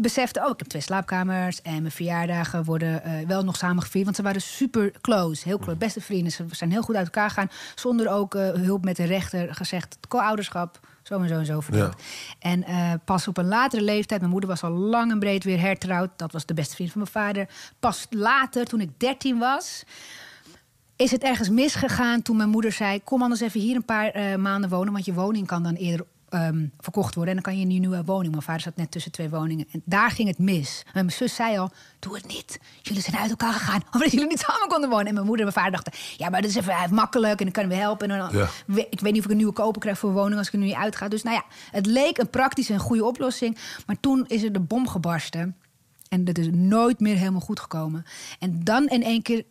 besefte, oh, ik heb twee slaapkamers en mijn verjaardagen worden eh, wel nog samen gevierd. Want ze waren super close, heel close, beste vrienden. Ze zijn heel goed uit elkaar gegaan, zonder ook eh, hulp met de rechter gezegd. Co-ouderschap, zo en zo en zo verdeeld. En eh, pas op een latere leeftijd, mijn moeder was al lang en breed weer hertrouwd. Dat was de beste vriend van mijn vader. Pas later, toen ik 13 was, is het ergens misgegaan toen mijn moeder zei... kom anders even hier een paar maanden wonen... want je woning kan dan eerder ehm, verkocht worden... en dan kan je in je nieuwe woning. Mijn vader zat net tussen twee woningen. En daar ging het mis. En mijn zus zei al, doe het niet. Jullie zijn uit elkaar gegaan, omdat jullie niet samen konden wonen. En mijn moeder en mijn vader dachten... ja, maar dat is even makkelijk en dan kunnen we helpen. En dan, Ja. Ik weet niet of ik een nieuwe koper krijg voor een woning... als ik er nu niet uitga. Dus nou ja, het leek een praktische en goede oplossing. Maar toen is er de bom gebarsten... En dat is nooit meer helemaal goed gekomen. En dan in één keer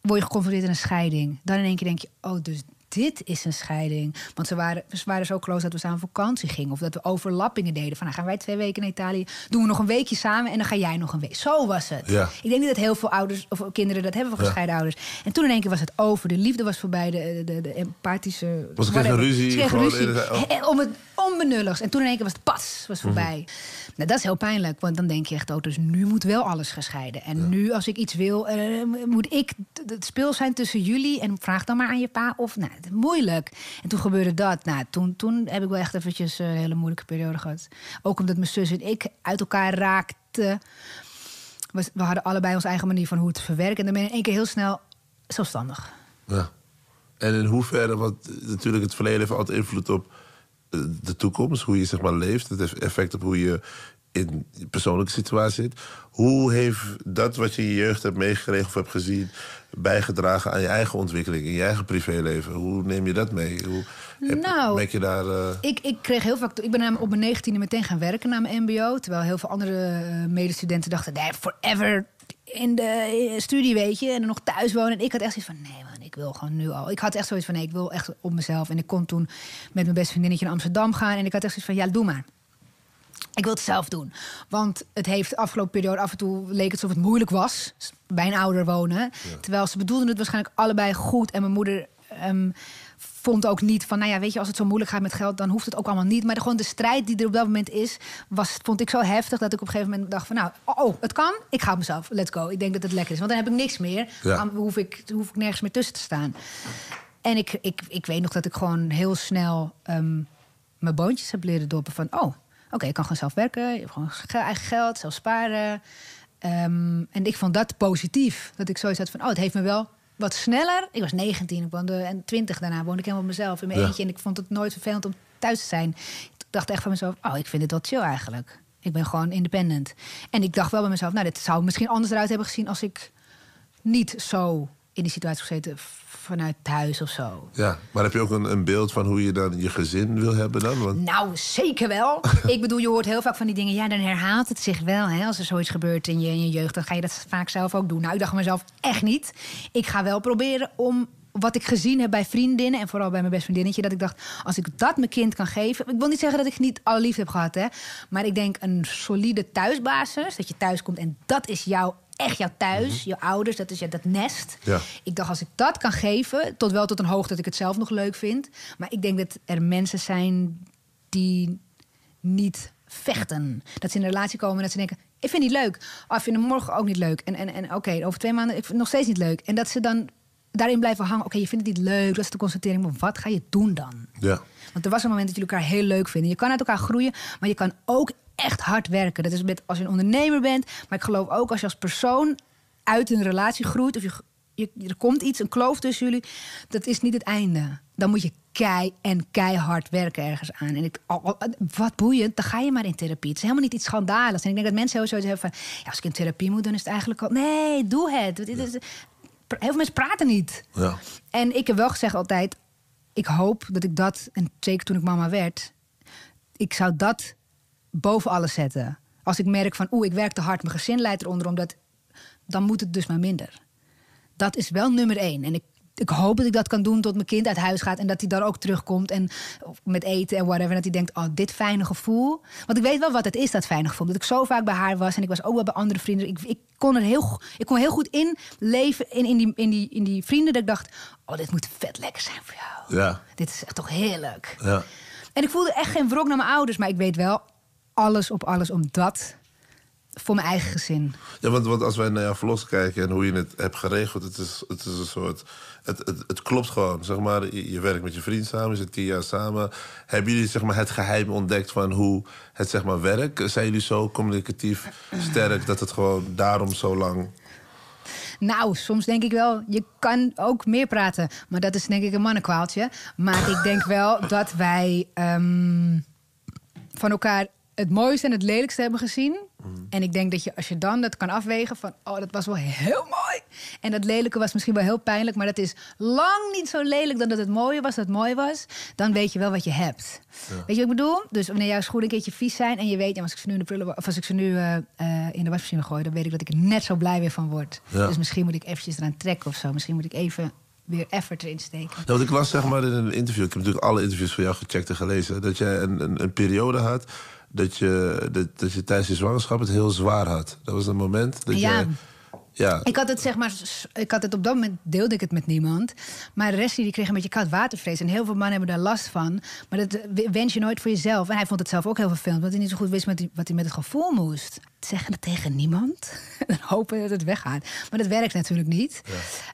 word je geconfronteerd met een scheiding. Dan in één keer denk je, oh, dus dit is een scheiding. Want ze waren, ze waren zo close dat we samen op vakantie gingen. Of dat we overlappingen deden. Van, nou, gaan wij twee weken naar Italië, doen we nog een weekje samen... en dan ga jij nog een week. Zo was het. Ja. Ik denk niet dat heel veel ouders of kinderen dat hebben van Ja. gescheiden ouders. En toen in één keer was het over. De liefde was voorbij, de, de, de empathische... Was geen whatever. ruzie? Ze Gewoon ruzie. oh. Om het onbenulligs. En toen in één keer was het pas, was voorbij. Mhm. Nou, dat is heel pijnlijk, want dan denk je echt... Oh, dus nu moet wel alles gescheiden. En nu, als ik iets wil, eh, moet ik het speel zijn tussen jullie... en vraag dan maar aan je pa of... Nou, moeilijk. En toen gebeurde dat. Nou, toen, toen heb ik wel echt eventjes eh, een hele moeilijke periode gehad. Ook omdat mijn zus en ik uit elkaar raakten. We, hadden allebei onze eigen manier van hoe het verwerken. En dan ben je in één keer heel snel zelfstandig. Ja. En in hoeverre, want natuurlijk het verleden heeft altijd invloed op eh, de toekomst, hoe je zeg maar leeft. Het heeft effect op hoe je in je persoonlijke situatie zit. Hoe heeft dat wat je in je jeugd hebt meegekregen of hebt gezien... bijgedragen aan je eigen ontwikkeling, in je eigen privéleven? Hoe neem je dat mee? Hoe heb, Nou, merk je daar... eh, Ik, ik kreeg heel vaak. Ik ben namelijk op mijn negentiende meteen gaan werken na mijn MBO. Terwijl heel veel andere eh, medestudenten dachten: nee, forever in de eh, studie, weet je. En dan nog thuis wonen. En ik had echt zoiets van: nee, man, ik wil gewoon nu al. Ik had echt zoiets van: nee, ik wil echt op mezelf. En ik kon toen met mijn beste vriendinnetje naar Amsterdam gaan. En ik had echt zoiets van: ja, doe maar. Ik wil het zelf doen. Want het heeft de afgelopen periode af en toe leek het alsof het moeilijk was. Bij een ouder wonen. Terwijl ze bedoelden het waarschijnlijk allebei goed. En mijn moeder ehm, vond ook niet van, nou ja, weet je, als het zo moeilijk gaat met geld, dan hoeft het ook allemaal niet. Maar de, gewoon de strijd die er op dat moment is, was, vond ik zo heftig dat ik op een gegeven moment dacht van, nou, oh, oh, het kan, ik ga op mezelf, let's go. Ik denk dat het lekker is, want dan heb ik niks meer. Ja. Dan hoef ik, hoef ik nergens meer tussen te staan. En ik, ik, ik weet nog dat ik gewoon heel snel ehm, mijn boontjes heb leren doppen van, oh, oké, ik kan gewoon zelf werken, je hebt gewoon ge- eigen geld, zelf sparen. Ehm, en ik vond dat positief. Dat ik zoiets had van, oh, het heeft me wel wat sneller. Ik was 19, ik woonde, en 20 daarna woonde ik helemaal mezelf in mijn Ja. eentje. En ik vond het nooit vervelend om thuis te zijn. Ik dacht echt van mezelf, oh, ik vind dit wel chill eigenlijk. Ik ben gewoon independent. En ik dacht wel bij mezelf, nou, dit zou misschien anders eruit hebben gezien... als ik niet zo in die situatie gezeten vanuit thuis of zo. Ja, maar heb je ook een, een beeld van hoe je dan je gezin wil hebben dan? Want, Nou, zeker wel. ik bedoel, je hoort heel vaak van die dingen. Ja, dan herhaalt het zich wel. Hè? Als er zoiets gebeurt in je, in je jeugd, dan ga je dat vaak zelf ook doen. Nou, ik dacht mezelf echt niet. Ik ga wel proberen om wat ik gezien heb bij vriendinnen... en vooral bij mijn best vriendinnetje, dat ik dacht... als ik dat mijn kind kan geven... ik wil niet zeggen dat ik niet alle liefde heb gehad, hè... maar ik denk een solide thuisbasis... dat je thuis komt en dat is jouw, echt jouw thuis, je ouders... dat is je, dat nest. Ja. Ik dacht, als ik dat kan geven, tot wel tot een hoogte dat ik het zelf nog leuk vind. Maar ik denk dat er mensen zijn die niet vechten. Dat ze in een relatie komen en dat ze denken: ik vind het niet leuk. Oh, ik vind het morgen ook niet leuk. En, en, en oké, over twee maanden ik vind het nog steeds niet leuk. En dat ze dan daarin blijven hangen. Oké, je vindt het niet leuk, dat is de constatering. Maar wat ga je doen dan? ja. Want er was een moment dat jullie elkaar heel leuk vinden. Je kan uit elkaar groeien, maar je kan ook echt hard werken. Dat is met als je een ondernemer bent. Maar ik geloof ook als je als persoon uit een relatie groeit. Of je, je, er komt iets, een kloof tussen jullie. Dat is niet het einde. Dan moet je kei en keihard werken ergens aan. En ik, wat boeiend, dan ga je maar in therapie. Het is helemaal niet iets schandaligs. En ik denk dat mensen heel zoiets hebben van... Ja, als ik in therapie moet, dan is het eigenlijk al... Nee, doe het. Dit is- Heel veel mensen praten niet. Ja. En ik heb wel gezegd altijd, ik hoop dat ik dat, en zeker toen ik mama werd, ik zou dat boven alles zetten. Als ik merk van, oeh, ik werk te hard, mijn gezin leidt eronder, omdat, dan moet het dus maar minder. Dat is wel nummer één. En ik, ik hoop dat ik dat kan doen tot mijn kind uit huis gaat en dat hij dan ook terugkomt en met eten en whatever. En dat hij denkt, oh, dit fijne gevoel. Want ik weet wel wat het is, dat fijne gevoel. Dat ik zo vaak bij haar was en ik was ook wel bij andere vrienden. Ik, ik kon er heel, ik kon heel goed in leven in, in, die, in, die, in die vrienden. Dat ik dacht, oh, dit moet vet lekker zijn voor jou. Ja. Dit is echt toch heerlijk. Ja. En ik voelde echt geen wrok naar mijn ouders. Maar ik weet wel alles op alles om dat voor mijn eigen gezin. Ja, want, want als wij naar jouw verlos kijken en hoe je het hebt geregeld, het is, het is een soort. Het, het, het klopt gewoon. Zeg maar, je, je werkt met je vriend samen, je zit tien jaar samen. Hebben jullie zeg maar, het geheim ontdekt van hoe het zeg maar, werkt? Zijn jullie zo communicatief sterk dat het gewoon daarom zo lang. Nou, soms denk ik wel, je kan ook meer praten. Maar dat is denk ik een mannenkwaaltje. Maar ik denk wel dat wij ehm, van elkaar het mooiste en het lelijkste hebben gezien. En ik denk dat je als je dan dat kan afwegen van... oh, dat was wel heel mooi. En dat lelijke was misschien wel heel pijnlijk... maar dat is lang niet zo lelijk dan dat het mooie was, dat het mooi was. Dan weet je wel wat je hebt. Weet je wat ik bedoel? Dus wanneer jouw schoenen een keertje vies zijn... en je weet, ja, als ik ze nu in de, prullenbak- of als ik ze nu eh, eh, in de wasmachine gooi... dan weet ik dat ik er net zo blij weer van word. Ja. Dus misschien moet ik eventjes eraan trekken of zo. Misschien moet ik even weer effort erin steken. Want ik las zeg maar in een interview, ik heb natuurlijk alle interviews van jou gecheckt en gelezen, dat jij een, een, een periode had dat je, dat, dat je tijdens je zwangerschap het heel zwaar had. Dat was een moment dat Ja. jij. Ja, Ik had het zeg maar, ik had het op dat moment deelde ik het met niemand. Maar de rest die kreeg een beetje koud watervrees. En heel veel mannen hebben daar last van. Maar dat eh, wens je nooit voor jezelf. En hij vond het zelf ook heel vervelend. Want hij niet zo goed wist wat hij, wat hij met het gevoel moest. Zeggen het tegen niemand. en hopen dat het weggaat. Maar dat werkt natuurlijk niet.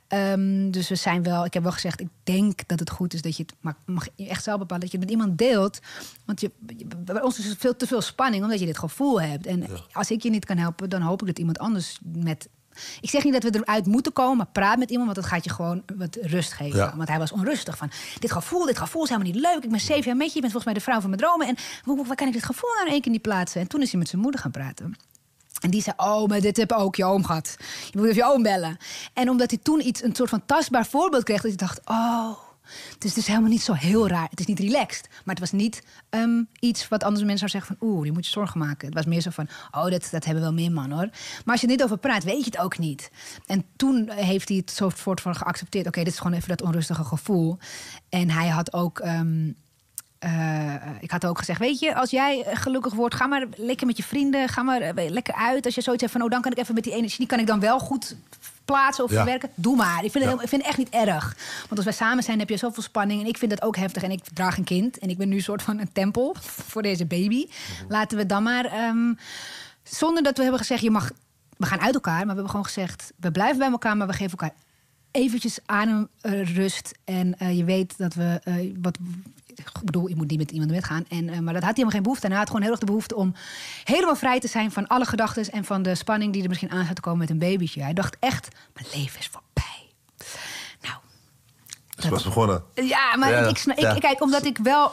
Ehm, dus we zijn wel, ik heb wel gezegd, ik denk dat het goed is dat je het mag, mag je echt zelf bepalen. Dat je het met iemand deelt. Want je, je- bij ons is het veel te veel spanning omdat je dit gevoel hebt. En als ik je niet kan helpen, dan hoop ik dat iemand anders met ik zeg niet dat we eruit moeten komen, maar praat met iemand, want dat gaat je gewoon wat rust geven. Ja. Want hij was onrustig van, dit gevoel, dit gevoel is helemaal niet leuk. Ik ben zeven jaar met je, je bent volgens mij de vrouw van mijn dromen. En hoe, hoe- waar kan ik dit gevoel nou in één keer niet plaatsen? En toen is hij met zijn moeder gaan praten. En die zei, oh, maar dit heb ook je oom gehad. Je moet even je oom bellen. En omdat hij toen iets, een soort van tastbaar voorbeeld kreeg... dat hij dacht, oh, het is dus helemaal niet zo heel raar. Het is niet relaxed. Maar het was niet ehm, iets wat andere mensen zouden zeggen van... oeh, je moet je zorgen maken. Het was meer zo van, oh, dat, dat hebben wel meer mannen, hoor. Maar als je er niet over praat, weet je het ook niet. En toen heeft hij het zo soort van geaccepteerd. Oké, dit is gewoon even dat onrustige gevoel. En hij had ook... ehm, eh, ik had ook gezegd, weet je, als jij eh, gelukkig wordt, ga maar lekker met je vrienden, ga maar eh, lekker uit. Als je zoiets hebt van, oh, dan kan ik even met die energie, die kan ik dan wel goed plaatsen of verwerken. Doe maar. Ik vind, het, ik vind het echt niet erg. Want als wij samen zijn, heb je zoveel spanning. En ik vind dat ook heftig. En ik draag een kind. En ik ben nu een soort van een tempel voor deze baby. Laten we dan maar, ehm, zonder dat we hebben gezegd, je mag, we gaan uit elkaar. Maar we hebben gewoon gezegd, we blijven bij elkaar, maar we geven elkaar eventjes ademrust. En eh, je weet dat we eh, wat. Ik bedoel, je moet niet met iemand weggaan. En, eh, maar dat had hij helemaal geen behoefte. En hij had gewoon heel erg de behoefte om helemaal vrij te zijn van alle gedachten en van de spanning die er misschien aan zou komen met een babytje. Hij dacht echt: mijn leven is voorbij. Ze was begonnen. Ja, maar Ja, ik, ja. ik, kijk, omdat ik wel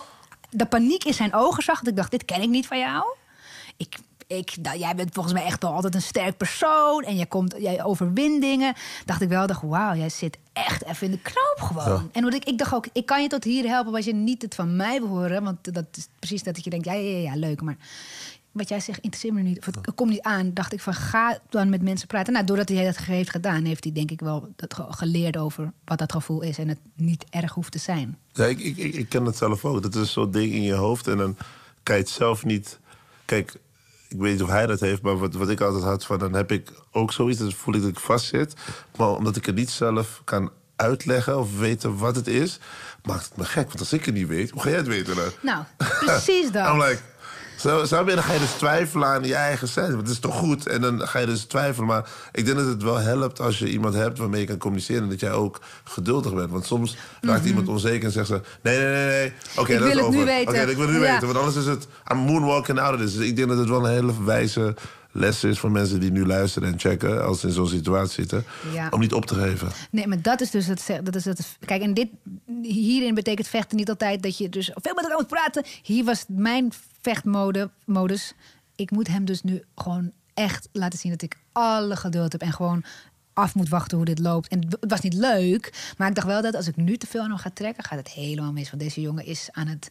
de paniek in zijn ogen zag. Dat ik dacht, dit ken ik niet van jou. Ik, ik, nou, jij bent volgens mij echt wel altijd een sterk persoon. En jij, komt, jij overwint dingen. Dacht ik wel, dacht, wauw, jij zit echt even in de knoop gewoon. Ja. En wat ik, ik dacht ook, ik kan je tot hier helpen... als je niet het van mij wil horen. Want dat is precies dat je denkt, ja, ja, ja, leuk. Maar wat jij zegt, interesseert me niet. Of het komt niet aan. Dacht ik van, ga dan met mensen praten. Nou, doordat hij dat heeft gedaan... heeft hij denk ik wel dat ge- geleerd over wat dat gevoel is... en het niet erg hoeft te zijn. Ja, ik, ik, ik, ik ken het zelf ook. Dat is zo'n ding in je hoofd en dan kan je het zelf niet... Kijk, ik weet niet of hij dat heeft, maar wat, wat ik altijd had... Van, dan heb ik ook zoiets, dan voel ik dat ik vastzit. Maar omdat ik het niet zelf kan uitleggen of weten wat het is... maakt het me gek. Want als ik het niet weet, hoe ga jij het weten dan? Nou, precies dat. I'm like, zo, zo ben, dan ga je dus twijfelen aan je eigen zijn. Want het is toch goed? En dan ga je dus twijfelen. Maar ik denk dat het wel helpt als je iemand hebt waarmee je kan communiceren. En dat jij ook geduldig bent. Want soms raakt iemand onzeker en zegt ze... Nee, nee, nee, nee. Oké, Ik dat is wil het nu over. weten. Oké, ik wil het nu Ja. weten. Want anders is het... I'm moonwalking out of this. Dus ik denk dat het wel een hele wijze les is voor mensen die nu luisteren en checken... als ze in zo'n situatie zitten. Ja. Om niet op te geven. Nee, maar dat is dus het. Dat is het kijk, en dit, hierin betekent vechten niet altijd dat je dus veel met elkaar moet praten. Hier was mijn vechtmode, modus. Ik moet hem dus nu gewoon echt laten zien dat ik alle geduld heb en gewoon af moet wachten hoe dit loopt. En het was niet leuk, maar ik dacht wel dat als ik nu te veel aan hem ga trekken, gaat het helemaal mis. Want deze jongen is aan het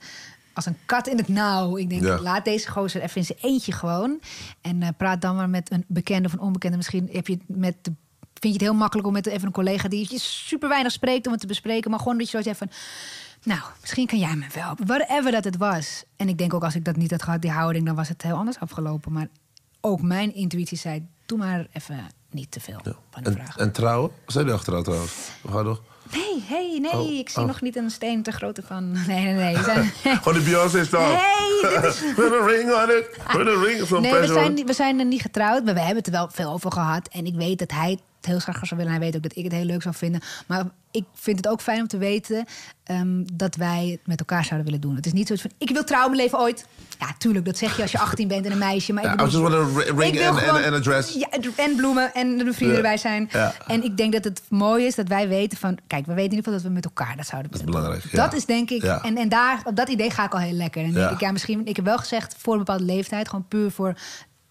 als een kat in het nauw. Ik denk, Ja. laat deze gozer even in zijn eentje gewoon. En eh, praat dan maar met een bekende of een onbekende. Misschien heb je het met de, vind je het heel makkelijk om met even een collega die je super weinig spreekt om het te bespreken. Maar gewoon dat je zo zegt van. Nou, misschien kan jij me wel. helpen. Whatever dat het was. En ik denk ook als ik dat niet had gehad, die houding, dan was het heel anders afgelopen. Maar ook mijn intuïtie zei: doe maar even niet te veel van de En, vragen. en trouwen? Zijn die achteruit trouwens? We gaan nog. Nee, hey, nee, Oh, ik zie oh. nog niet een steen te grote van. Nee, nee, nee. Gewoon die Beyoncé staan. Hey, dit is- Put a ring on it. Put a ring. Nee, we zijn, we zijn er niet getrouwd, maar we hebben het er wel veel over gehad. En ik weet dat hij het heel graag zou willen. Hij weet ook dat ik het heel leuk zou vinden. Maar ik vind het ook fijn om te weten ehm, dat wij het met elkaar zouden willen doen. Het is niet zoiets van, ik wil trouwen mijn leven ooit. Ja, tuurlijk, dat zeg je als je 18 bent en een meisje. Maar ik Ja, bedoel, ring ik wil and- gewoon- and- and a dress. Ja, en bloemen en de vrienden Ja. erbij zijn. Ja. En ik denk dat het mooi is dat wij weten van... Kijk, we weten in ieder geval dat we met elkaar dat zouden Dat is willen doen. belangrijk. Dat is denk ik... Ja. En, en daar, op dat idee ga ik al heel lekker. En denk ik, ja, misschien... Ik heb wel gezegd, voor een bepaalde leeftijd... gewoon puur voor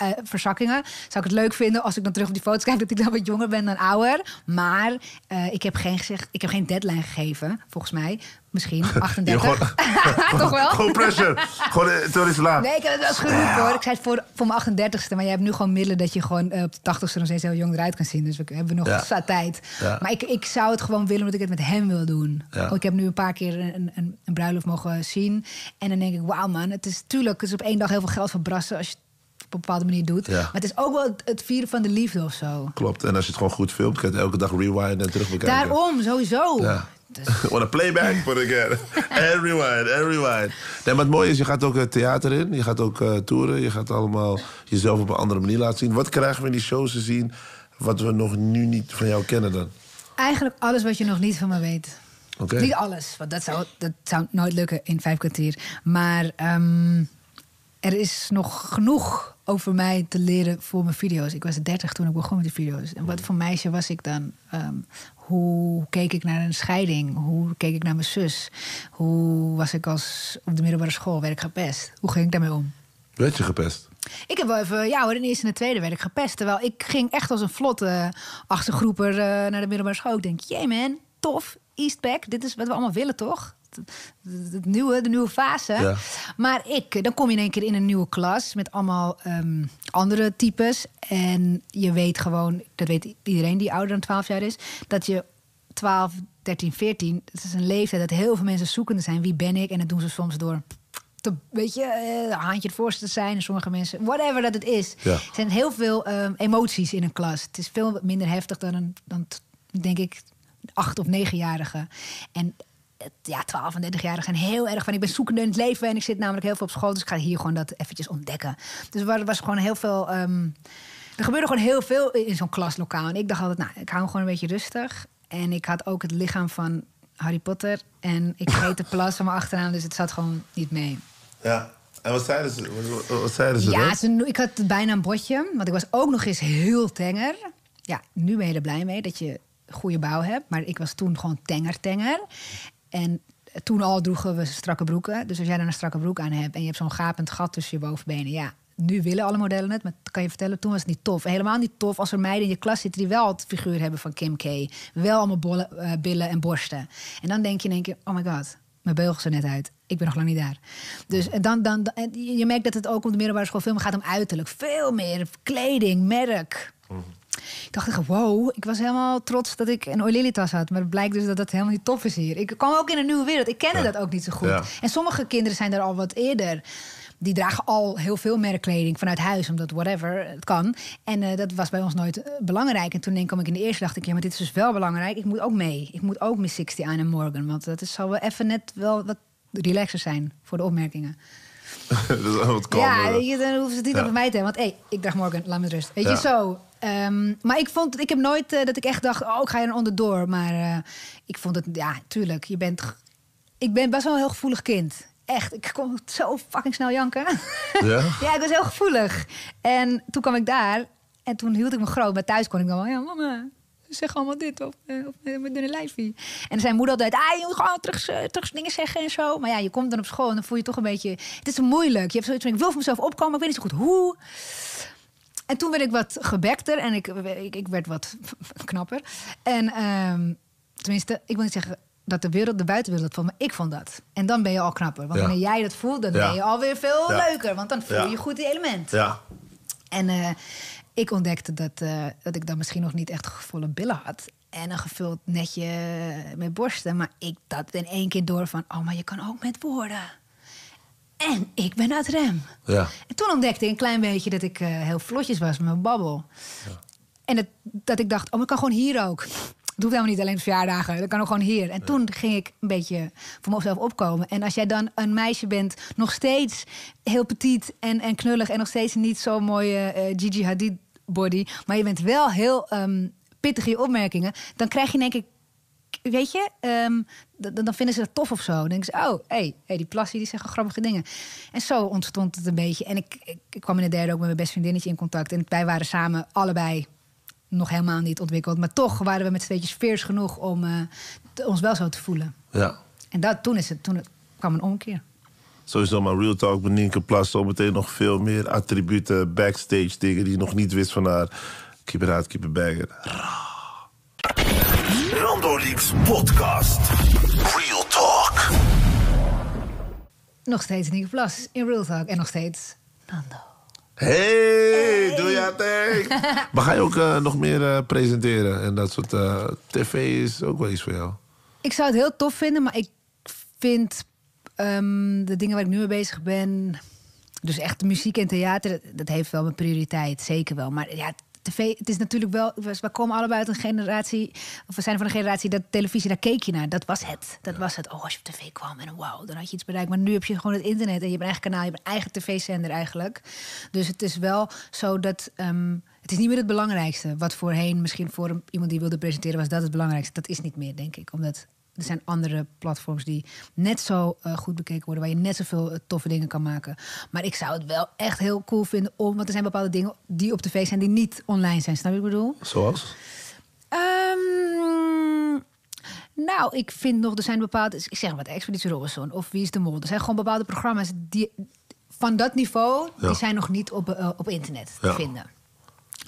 eh, verzakkingen... zou ik het leuk vinden als ik dan terug op die foto's kijk... dat ik dan wat jonger ben dan ouder. Maar eh, ik heb geen gezegd... Ik heb geen deadline gegeven, volgens mij. Misschien 38. gewoon- Toch wel? Gewoon pressure. Gewoon eh, terwijl hij slaapt. Nee, ik heb het wel eens geroepen hoor. Ik zei het voor, voor mijn 38ste. Maar jij hebt nu gewoon middelen dat je gewoon eh, op de 80ste nog steeds heel jong eruit kan zien. Dus we hebben nog Ja. tijd. Ja. Maar ik, ik zou het gewoon willen omdat ik het met hem wil doen. Oh, Ik heb nu een paar keer een, een, een bruiloft mogen zien. En dan denk ik, wauw man, het is tuurlijk het is op één dag heel veel geld verbrassen als je het op een bepaalde manier doet. Ja. Maar het is ook wel het, het vieren van de liefde of zo. Klopt. En als je het gewoon goed filmt, kan je elke dag rewinden en terug bekijken. Daarom, sowieso. Ja. Dus- een playback put again. En rewind, en rewind. Nee, maar het mooie is, je gaat ook het theater in. Je gaat ook eh toeren. Je gaat allemaal jezelf op een andere manier laten zien. Wat krijgen we in die shows te zien... wat we nog nu niet van jou kennen dan? Eigenlijk alles wat je nog niet van me weet. Oké. Niet alles, want dat zou, dat zou nooit lukken in vijf kwartier. Maar ehm, er is nog genoeg over mij te leren voor mijn video's. Ik was 30 toen ik begon met die video's. En wat voor meisje was ik dan? Ehm, hoe keek ik naar een scheiding? Hoe keek ik naar mijn zus? Hoe was ik als op de middelbare school? Werd ik gepest? Hoe ging ik daarmee om? Werd je gepest? Ik heb wel even, ja hoor, in de eerste en de tweede werd ik gepest. Terwijl ik ging echt als een vlotte achtergroeper eh, naar de middelbare school. Ik denk, jee man, tof, Eastpack, dit is wat we allemaal willen toch? Het, nieuwe, de nieuwe fase. Ja. Maar ik, dan kom je in één keer in een nieuwe klas met allemaal ehm, andere types. En je weet gewoon, dat weet iedereen die ouder dan 12 jaar is, dat je 12, 13, 14, het is een leeftijd dat heel veel mensen zoekende zijn. Wie ben ik? En dat doen ze soms door te, weet je, eh, een haantje het voorste te zijn. En sommige mensen, whatever dat het is. Ja. Er zijn heel veel ehm, emoties in een klas. Het is veel minder heftig dan, een, dan denk ik, acht- of negenjarige. En ja, 12 en 30-jarigen zijn heel erg van... ik ben zoekende in het leven en ik zit namelijk heel veel op school... dus ik ga hier gewoon dat eventjes ontdekken. Dus er was- gewoon heel veel... ehm, er gebeurde gewoon heel veel in zo'n klaslokaal. En ik dacht altijd, nou, ik hou gewoon een beetje rustig. En ik had ook het lichaam van Harry Potter. En ik reed de plas van me achteraan, dus het zat gewoon niet mee. Ja. En wat zeiden ze, wat, zeiden ze Ja, ze, ik had bijna een botje. Want ik was ook nog eens heel tenger. Ja, nu ben je er blij mee dat je goede bouw heb. Maar ik was toen gewoon tenger-tenger. En toen al droegen we strakke broeken. Dus als jij dan een strakke broek aan hebt... en je hebt zo'n gapend gat tussen je bovenbenen... ja, nu willen alle modellen het, maar kan je vertellen, toen was het niet tof. Helemaal niet tof als er meiden in je klas zitten... die wel het figuur hebben van Kim K. Wel allemaal bollen, eh, billen en borsten. En dan denk je in één keer, oh my god... Mijn beugels er net uit. Ik ben nog lang niet daar. Dus dan, dan, je merkt dat het ook op de middelbare school veel meer gaat om uiterlijk. Veel meer kleding, merk. Ik dacht echt, wow, ik was helemaal trots dat ik een Oilily tas had. Maar het blijkt dus dat dat helemaal niet tof is hier. Ik kwam ook in een nieuwe wereld. Ik kende Ja. dat ook niet zo goed. Ja. En sommige kinderen zijn daar al wat eerder. Die dragen al heel veel merkkleding vanuit huis, omdat whatever, het kan. En eh, dat was bij ons nooit eh, belangrijk. En toen kwam ik in de eerste dacht ik, ja, maar dit is dus wel belangrijk. Ik moet ook mee. Ik moet ook Miss 60 aan en Morgan. Want dat is, zal wel even net wel wat relaxer zijn voor de opmerkingen. dat is wat Ja, je, dan hoeven ze het niet Ja. over mij te hebben. Want hé, ik dacht morgen, laat me rust. Weet Ja. je, zo. Ehm, maar ik vond, ik heb nooit eh, dat ik echt dacht, oh, ik ga er onderdoor. Maar eh, ik vond het, ja, tuurlijk. Je bent, ik ben best wel een heel gevoelig kind. Echt, ik kon zo fucking snel janken. Ja? ja, ik was heel gevoelig. En toen kwam ik daar en toen hield ik me groot. Maar thuis kon ik dan wel, ja, mama, zeg allemaal dit of, eh, met dunne lijfie. En zei moeder altijd, ah, je moet gewoon terug, terug dingen zeggen en zo. Maar ja, je komt dan op school en dan voel je toch een beetje... Het is moeilijk. Je hebt zoiets van, ik wil voor mezelf opkomen, maar ik weet niet zo goed hoe. En toen werd ik wat gebekter en ik, ik, ik werd wat knapper. En ehm, tenminste, ik wil niet zeggen dat de wereld, de buitenwereld vond, maar ik vond dat. En dan ben je al knapper. Want Ja. wanneer jij dat voelt, dan Ja. ben je alweer veel Ja. leuker. Want dan voel je goed die element. Ja. En eh, ik ontdekte dat, eh, dat ik dan misschien nog niet echt gevolle billen had. En een gevuld netje met borsten. Maar ik dat in één keer door van... oh, maar je kan ook met woorden. En ik ben uit rem. Ja. En toen ontdekte ik een klein beetje dat ik eh, heel vlotjes was met mijn babbel. En dat, dat ik dacht, oh, ik kan gewoon hier ook. Het hoeft helemaal niet alleen op verjaardagen. Dat kan ook gewoon hier. En toen ging ik een beetje voor mezelf opkomen. En als jij dan een meisje bent, nog steeds heel petit en, en knullig... en nog steeds niet zo'n mooie eh, Gigi Hadid body... maar je bent wel heel ehm, pittig in je opmerkingen... dan krijg je denk ik weet je, ehm, dan vinden ze dat tof of zo. Dan denken ze, oh, hey, hey, die plassie, die zeggen grappige dingen. En zo ontstond het een beetje. En ik, ik, ik kwam in de derde ook met mijn best vriendinnetje in contact. En wij waren samen allebei nog helemaal niet ontwikkeld. Maar toch waren we met z'n tweetjes veers genoeg om eh, ons wel zo te voelen. ja. En dat, toen, is het, toen kwam een omkeer. Sowieso maar Real Talk met Nienke Plas. Zometeen nog veel meer attributen, backstage dingen die je nog niet wist van haar. Keep it out, keep it bagger. Leaks podcast. Real Talk. Nog steeds Nieke Plas in Real Talk. En nog steeds Nando. Hey, doe je ding. Maar ga je ook eh, nog meer eh, presenteren? En dat soort eh, tv is ook wel iets voor jou. Ik zou het heel tof vinden, maar ik vind ehm, de dingen waar ik nu mee bezig ben. Dus echt muziek en theater, dat, dat heeft wel mijn prioriteit, zeker wel. Maar ja, tv, het is natuurlijk wel. We komen allebei uit een generatie. Of we zijn van een generatie dat televisie, daar keek je naar. Dat was het. Dat was het. Oh, als je op tv kwam en wauw, dan had je iets bereikt. Maar nu heb je gewoon het internet en je hebt een eigen kanaal, je hebt een eigen tv-zender eigenlijk. Dus het is wel zo dat. ehm, het is niet meer het belangrijkste. Wat voorheen misschien voor iemand die wilde presenteren was dat het belangrijkste. Dat is niet meer, denk ik. Omdat er zijn andere platforms die net zo eh, goed bekeken worden, waar je net zoveel eh, toffe dingen kan maken. Maar ik zou het wel echt heel cool vinden om, want er zijn bepaalde dingen die op tv zijn die niet online zijn. Snap je wat ik bedoel? Zoals? Ehm, nou, ik vind nog, er zijn bepaalde, ik zeg maar wat, Expeditie Robinson of Wie is de Mol. Er zijn gewoon bepaalde programma's die van dat niveau, Ja. die zijn nog niet op, eh, op internet te Ja. vinden.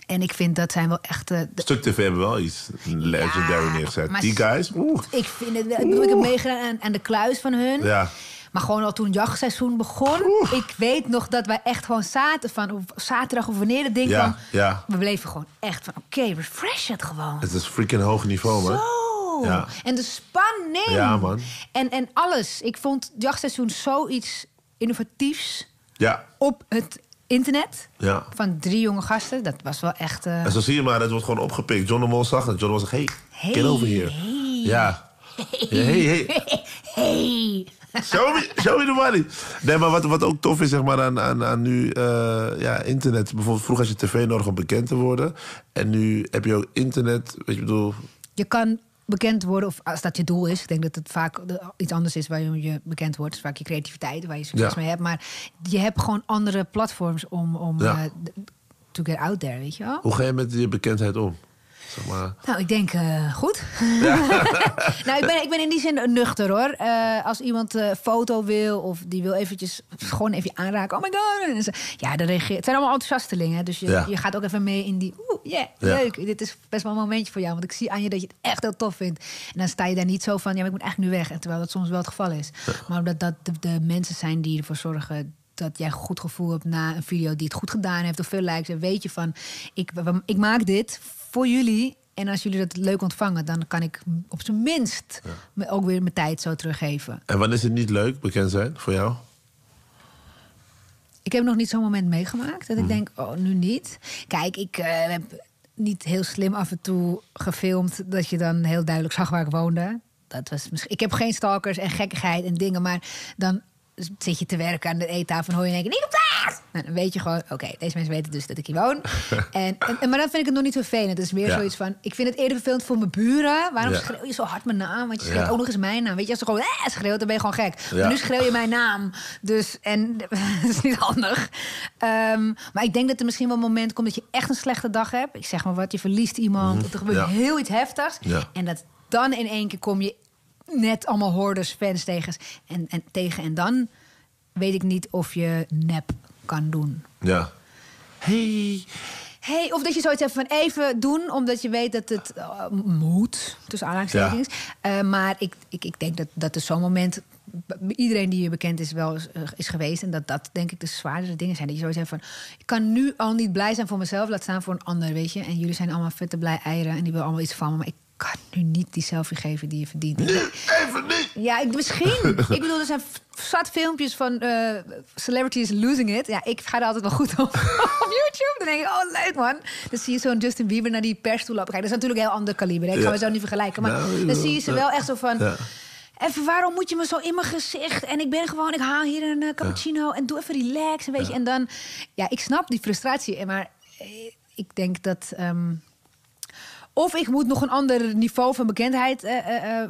En ik vind dat zijn wel echt. eh, de- Stuk TV hebben wel iets legendary Ja, neergezet. Die guys, oeh. Ik vind het. Ik bedoel, ik heb meegedaan aan, aan de kluis van hun. Ja. Maar gewoon al toen het jachtseizoen begon. Ik weet nog dat wij echt gewoon zaten van of zaterdag of wanneer het ding Ja, kwam. ja. We bleven gewoon echt van oké, refresh het gewoon. Het is freaking hoog niveau, man. Zo. Ja. En de spanning. Ja, man. En, en alles. Ik vond het jachtseizoen zoiets innovatiefs Ja, op het internet. ja. Van drie jonge gasten. Dat was wel echt... eh, En zo zie je maar, het wordt gewoon opgepikt. John de Mol zag het. John Mol zegt, hey, Hey, get over here. hey. Ja. Ja, hey, hey. hey. Show me, show me the money. Nee, maar wat, wat ook tof is zeg maar, aan, aan, aan nu eh, ja, internet. Bijvoorbeeld vroeger had je tv nodig om bekend te worden. En nu heb je ook internet. Weet je, bedoel... Je kan bekend worden, of als dat je doel is. Ik denk dat het vaak iets anders is waar je bekend wordt. Vaak je creativiteit, waar je succes Ja. mee hebt. Maar je hebt gewoon andere platforms om, om Ja. eh, to get out there, weet je wel? Hoe ga je met je bekendheid om? Zeg maar. Nou, ik denk eh, goed. nou, ik ben, ik ben in die zin nuchter hoor. Eh, als iemand een foto wil of die wil eventjes gewoon even aanraken. Oh my god. Ja, dan reageert. Het zijn allemaal enthousiastelingen. Dus je, Ja. je gaat ook even mee in die. Oeh, yeah, Ja. leuk. Dit is best wel een momentje voor jou. Want ik zie aan je dat je het echt heel tof vindt. En dan sta je daar niet zo van. Ja, maar ik moet eigenlijk nu weg. En terwijl dat soms wel het geval is. Maar omdat dat de, de mensen zijn die ervoor zorgen dat jij een goed gevoel hebt na een video die het goed gedaan heeft of veel likes. En weet je van, ik, ik maak dit voor jullie. En als jullie dat leuk ontvangen, dan kan ik op zijn minst me ook weer mijn tijd zo teruggeven. En wanneer is het niet leuk bekend zijn voor jou? Ik heb nog niet zo'n moment meegemaakt dat ik denk, oh, nu niet. Kijk, ik eh, heb niet heel slim af en toe gefilmd dat je dan heel duidelijk zag waar ik woonde. Dat was misschien, ik heb geen stalkers en gekkigheid en dingen, maar dan zit je te werken aan de eettafel en hoor je in één keer niet op plaats. Nou, dan weet je gewoon, oké, deze mensen weten dus dat ik hier woon. en, en, en- maar dan vind ik het nog niet vervelend. Het is meer Ja. zoiets van, ik vind het eerder vervelend voor mijn buren. Waarom Ja. schreeuw je zo hard mijn naam? Want je schreeuwt Ja. ook nog eens mijn naam. Weet je, als ze gewoon eh, schreeuwt, dan ben je gewoon gek. Maar nu schreeuw je mijn naam. Dus, en dat is niet handig. Ehm, maar ik denk dat er misschien wel een moment komt dat je echt een slechte dag hebt. Ik zeg maar wat, je verliest iemand. Er gebeurt heel iets heftigs. En dat dan in één keer kom je net allemaal hordes, fans tegen. En, en, tegen. en dan weet ik niet of je nep kan doen. Ja. Hey. Hey, of dat je zoiets hebt van even doen, omdat je weet dat het eh, moet, tussen aanhalingstekens. Eh, maar ik, ik, ik denk dat, dat er zo'n moment, bij iedereen die je bekend is, wel is, eh, is geweest. En dat dat denk ik de zwaardere dingen zijn. Dat je zoiets hebt van, ik kan nu al niet blij zijn voor mezelf, laat staan voor een ander, weet je. En jullie zijn allemaal vette blij eieren en die willen allemaal iets van me. Maar ik kan nu niet die selfie geven die je verdient. Even niet. Ja, ik, misschien. ik bedoel, er zijn zat filmpjes van eh, celebrities losing it. Ja, ik ga er altijd wel goed op op YouTube. Dan denk ik, oh leuk man. Dan zie je zo'n Justin Bieber naar die persstoel lopen. Kijk, dat is natuurlijk een heel ander kaliber. Ik ga Ja. me zo niet vergelijken. Maar Nou, dan zie je ze ja. wel echt zo van... Ja. Even, waarom moet je me zo in mijn gezicht? En ik ben gewoon, ik haal hier een eh, cappuccino en doe even relax, weet je. En dan, ja, ik snap die frustratie, maar eh, ik denk dat... ehm, of ik moet nog een ander niveau van bekendheid eh, eh, eh,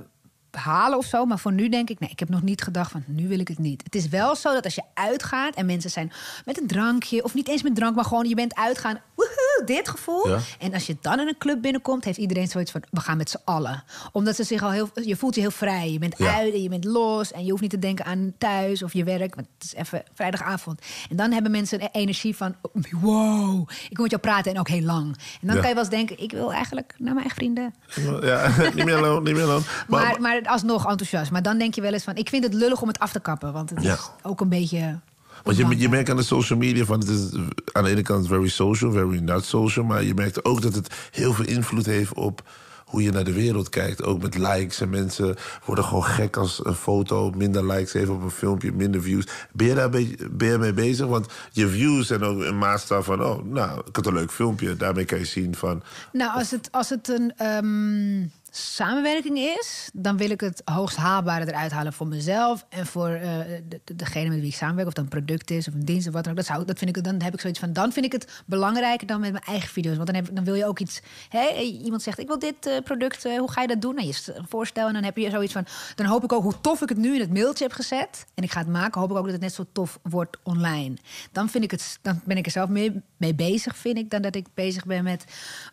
halen of zo. Maar voor nu denk ik, nee, ik heb nog niet gedacht van nu wil ik het niet. Het is wel zo dat als je uitgaat en mensen zijn met een drankje... of niet eens met drank, maar gewoon je bent uitgaan... woehoe, dit gevoel. Ja. En als je dan in een club binnenkomt, heeft iedereen zoiets van... we gaan met z'n allen. Omdat ze zich al heel... Je voelt je heel vrij. Je bent Ja. uit en je bent los. En je hoeft niet te denken aan thuis of je werk. Want het is even vrijdagavond. En dan hebben mensen een energie van... wow, ik met jou praten en ook heel lang. En dan Ja. kan je wel eens denken... ik wil eigenlijk naar mijn eigen vrienden. Ja, niet meer alone, niet meer. Maar, Maar, maar alsnog enthousiast. Maar dan denk je wel eens van... ik vind het lullig om het af te kappen. Want het Ja. is ook een beetje... Want je, je merkt aan de social media van het is aan de ene kant very social, very not social. Maar je merkt ook dat het heel veel invloed heeft op hoe je naar de wereld kijkt. Ook met likes en mensen worden gewoon gek als een foto minder likes heeft op een filmpje, minder views. Ben je daar een beetje, ben je mee bezig? Want je views zijn ook een maatstaf van, oh, nou, ik had een leuk filmpje. Daarmee kan je zien van, Nou, als het, als het een ehm, samenwerking is, dan wil ik het hoogst haalbare eruit halen voor mezelf en voor eh, de, de- degene met wie ik samenwerk, of dat een product is of een dienst of wat dan ook. Dat, zou, dat vind ik, dan heb ik zoiets van, dan vind ik het belangrijker dan met mijn eigen video's. Want dan, heb, dan wil je ook iets, hè, iemand zegt, ik wil dit eh, product, eh, hoe ga je dat doen? Nou, je voorstel en dan heb je zoiets van, dan hoop ik ook hoe tof ik het nu in het mailtje heb gezet en ik ga het maken, hoop ik ook dat het net zo tof wordt online. Dan, vind ik het, dan ben ik er zelf mee, mee bezig, vind ik, dan dat ik bezig ben met,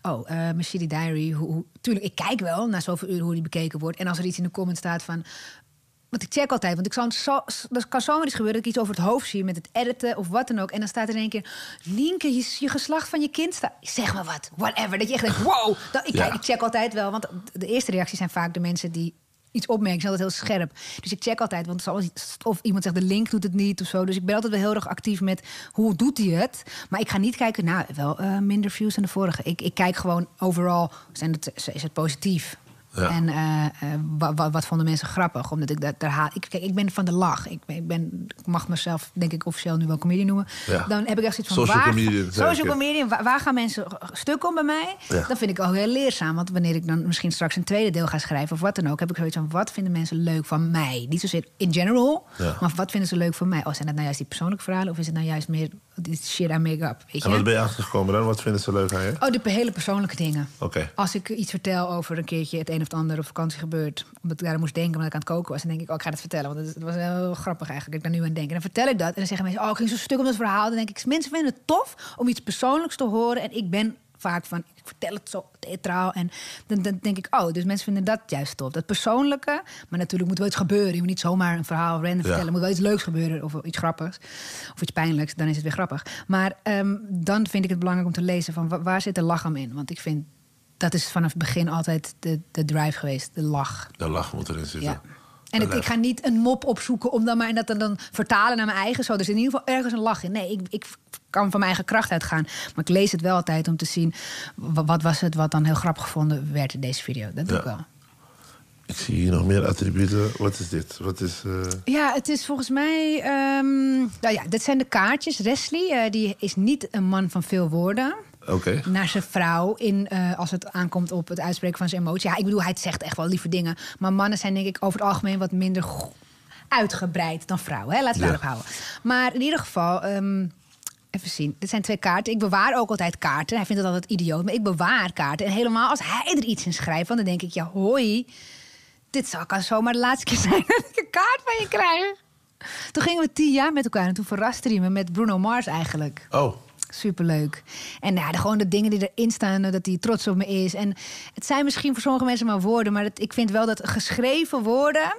oh, City Diary. Hoe- tuurlijk, ik kijk wel na zoveel uur hoe die bekeken wordt. En als er iets in de comment staat van, want ik check altijd, want ik zou zo, er kan zomaar iets gebeuren dat ik iets over het hoofd zie met het editen of wat dan ook. En dan staat er in één keer, Nienke, je, je geslacht van je kind staat. Zeg maar wat, whatever. Dat je echt denkt, wow. Dat, ik, Ja. ik check altijd wel, want de eerste reacties zijn vaak de mensen die iets opmerken. Zijn altijd heel scherp. Dus ik check altijd, want of iemand zegt de link doet het niet of zo. Dus ik ben altijd wel heel erg actief met hoe doet hij het. Maar ik ga niet kijken, nou, wel eh, minder views dan de vorige. Ik, ik kijk gewoon overal, zijn het, is het positief? Ja. En eh, eh, wa- wa- wat vonden mensen grappig? Omdat ik dat daar haal. Ik, kijk, ik ben van de lach. Ik, ben- ik, ben, ik mag mezelf, denk ik, officieel nu wel comedian noemen. Ja. Dan heb ik echt zoiets van. Social waar, comedian, Social comedian. Waar, waar gaan mensen stuk om bij mij? Ja. Dat vind ik ook heel leerzaam. Want wanneer ik dan misschien straks een tweede deel ga schrijven of wat dan ook, heb ik zoiets van: wat vinden mensen leuk van mij? Niet zozeer in general, maar wat vinden ze leuk van mij? Oh, zijn dat nou juist die persoonlijke verhalen of is het nou juist meer die shit aan make-up? Weet en wat ben je achtergekomen dan? Wat vinden ze leuk aan je? Oh, de hele persoonlijke dingen. Oké. Als ik iets vertel over een keertje het een of het ander op vakantie gebeurt, omdat ik daar moest denken omdat ik aan het koken was, dan denk ik, oh, ik ga het vertellen. Want het was heel grappig eigenlijk, ik daar nu aan denk. En dan vertel ik dat en dan zeggen mensen, oh, ik ging zo'n stuk om dat verhaal. Dan denk ik, mensen vinden het tof om iets persoonlijks te horen en ik ben vaak van, ik vertel het zo theatraal. En dan, dan denk ik, oh, dus mensen vinden dat juist top. Dat persoonlijke, maar natuurlijk moet wel iets gebeuren. Je moet niet zomaar een verhaal random vertellen. Er moet wel iets leuks gebeuren of iets grappigs. Of iets pijnlijks, dan is het weer grappig. Maar ehm, dan vind ik het belangrijk om te lezen van, wa- waar zit de lach in? Want ik vind, dat is vanaf het begin altijd de, de drive geweest, de lach. De lach moet erin zitten. Ja. En het, ik ga niet een mop opzoeken om dan maar en dat dan, dan vertalen naar mijn eigen. Zo, is in ieder geval ergens een lach in. Nee, ik, ik kan van mijn eigen kracht uitgaan. Maar ik lees het wel altijd om te zien... wa- wat was het wat dan heel grappig gevonden werd in deze video. Dat doe Ja. ik wel. Ik zie hier nog meer attributen. Wat is dit? Wat is... eh, Ja, het is volgens mij... ehm, nou ja, dit zijn de kaartjes. Wesley, eh, die is niet een man van veel woorden. Naar zijn vrouw in, eh, als het aankomt op het uitspreken van zijn emotie. Ja, ik bedoel, hij zegt echt wel lieve dingen. Maar mannen zijn denk ik over het algemeen wat minder uitgebreid dan vrouwen. Hè? Laten we Ja. daarop houden. Maar in ieder geval, ehm, even zien. Dit zijn twee kaarten. Ik bewaar ook altijd kaarten. Hij vindt het altijd idioot, maar ik bewaar kaarten. En helemaal als hij er iets in schrijft, dan denk ik, ja, hoi. Dit zal kan zomaar de laatste keer zijn dat ik een kaart van je krijg. Toen gingen we tien jaar met elkaar en toen verraste hij me met Bruno Mars eigenlijk. Oh, Superleuk. En ja, de, gewoon de dingen die erin staan, dat hij trots op me is. En het zijn misschien voor sommige mensen maar woorden, maar het, ik vind wel dat geschreven woorden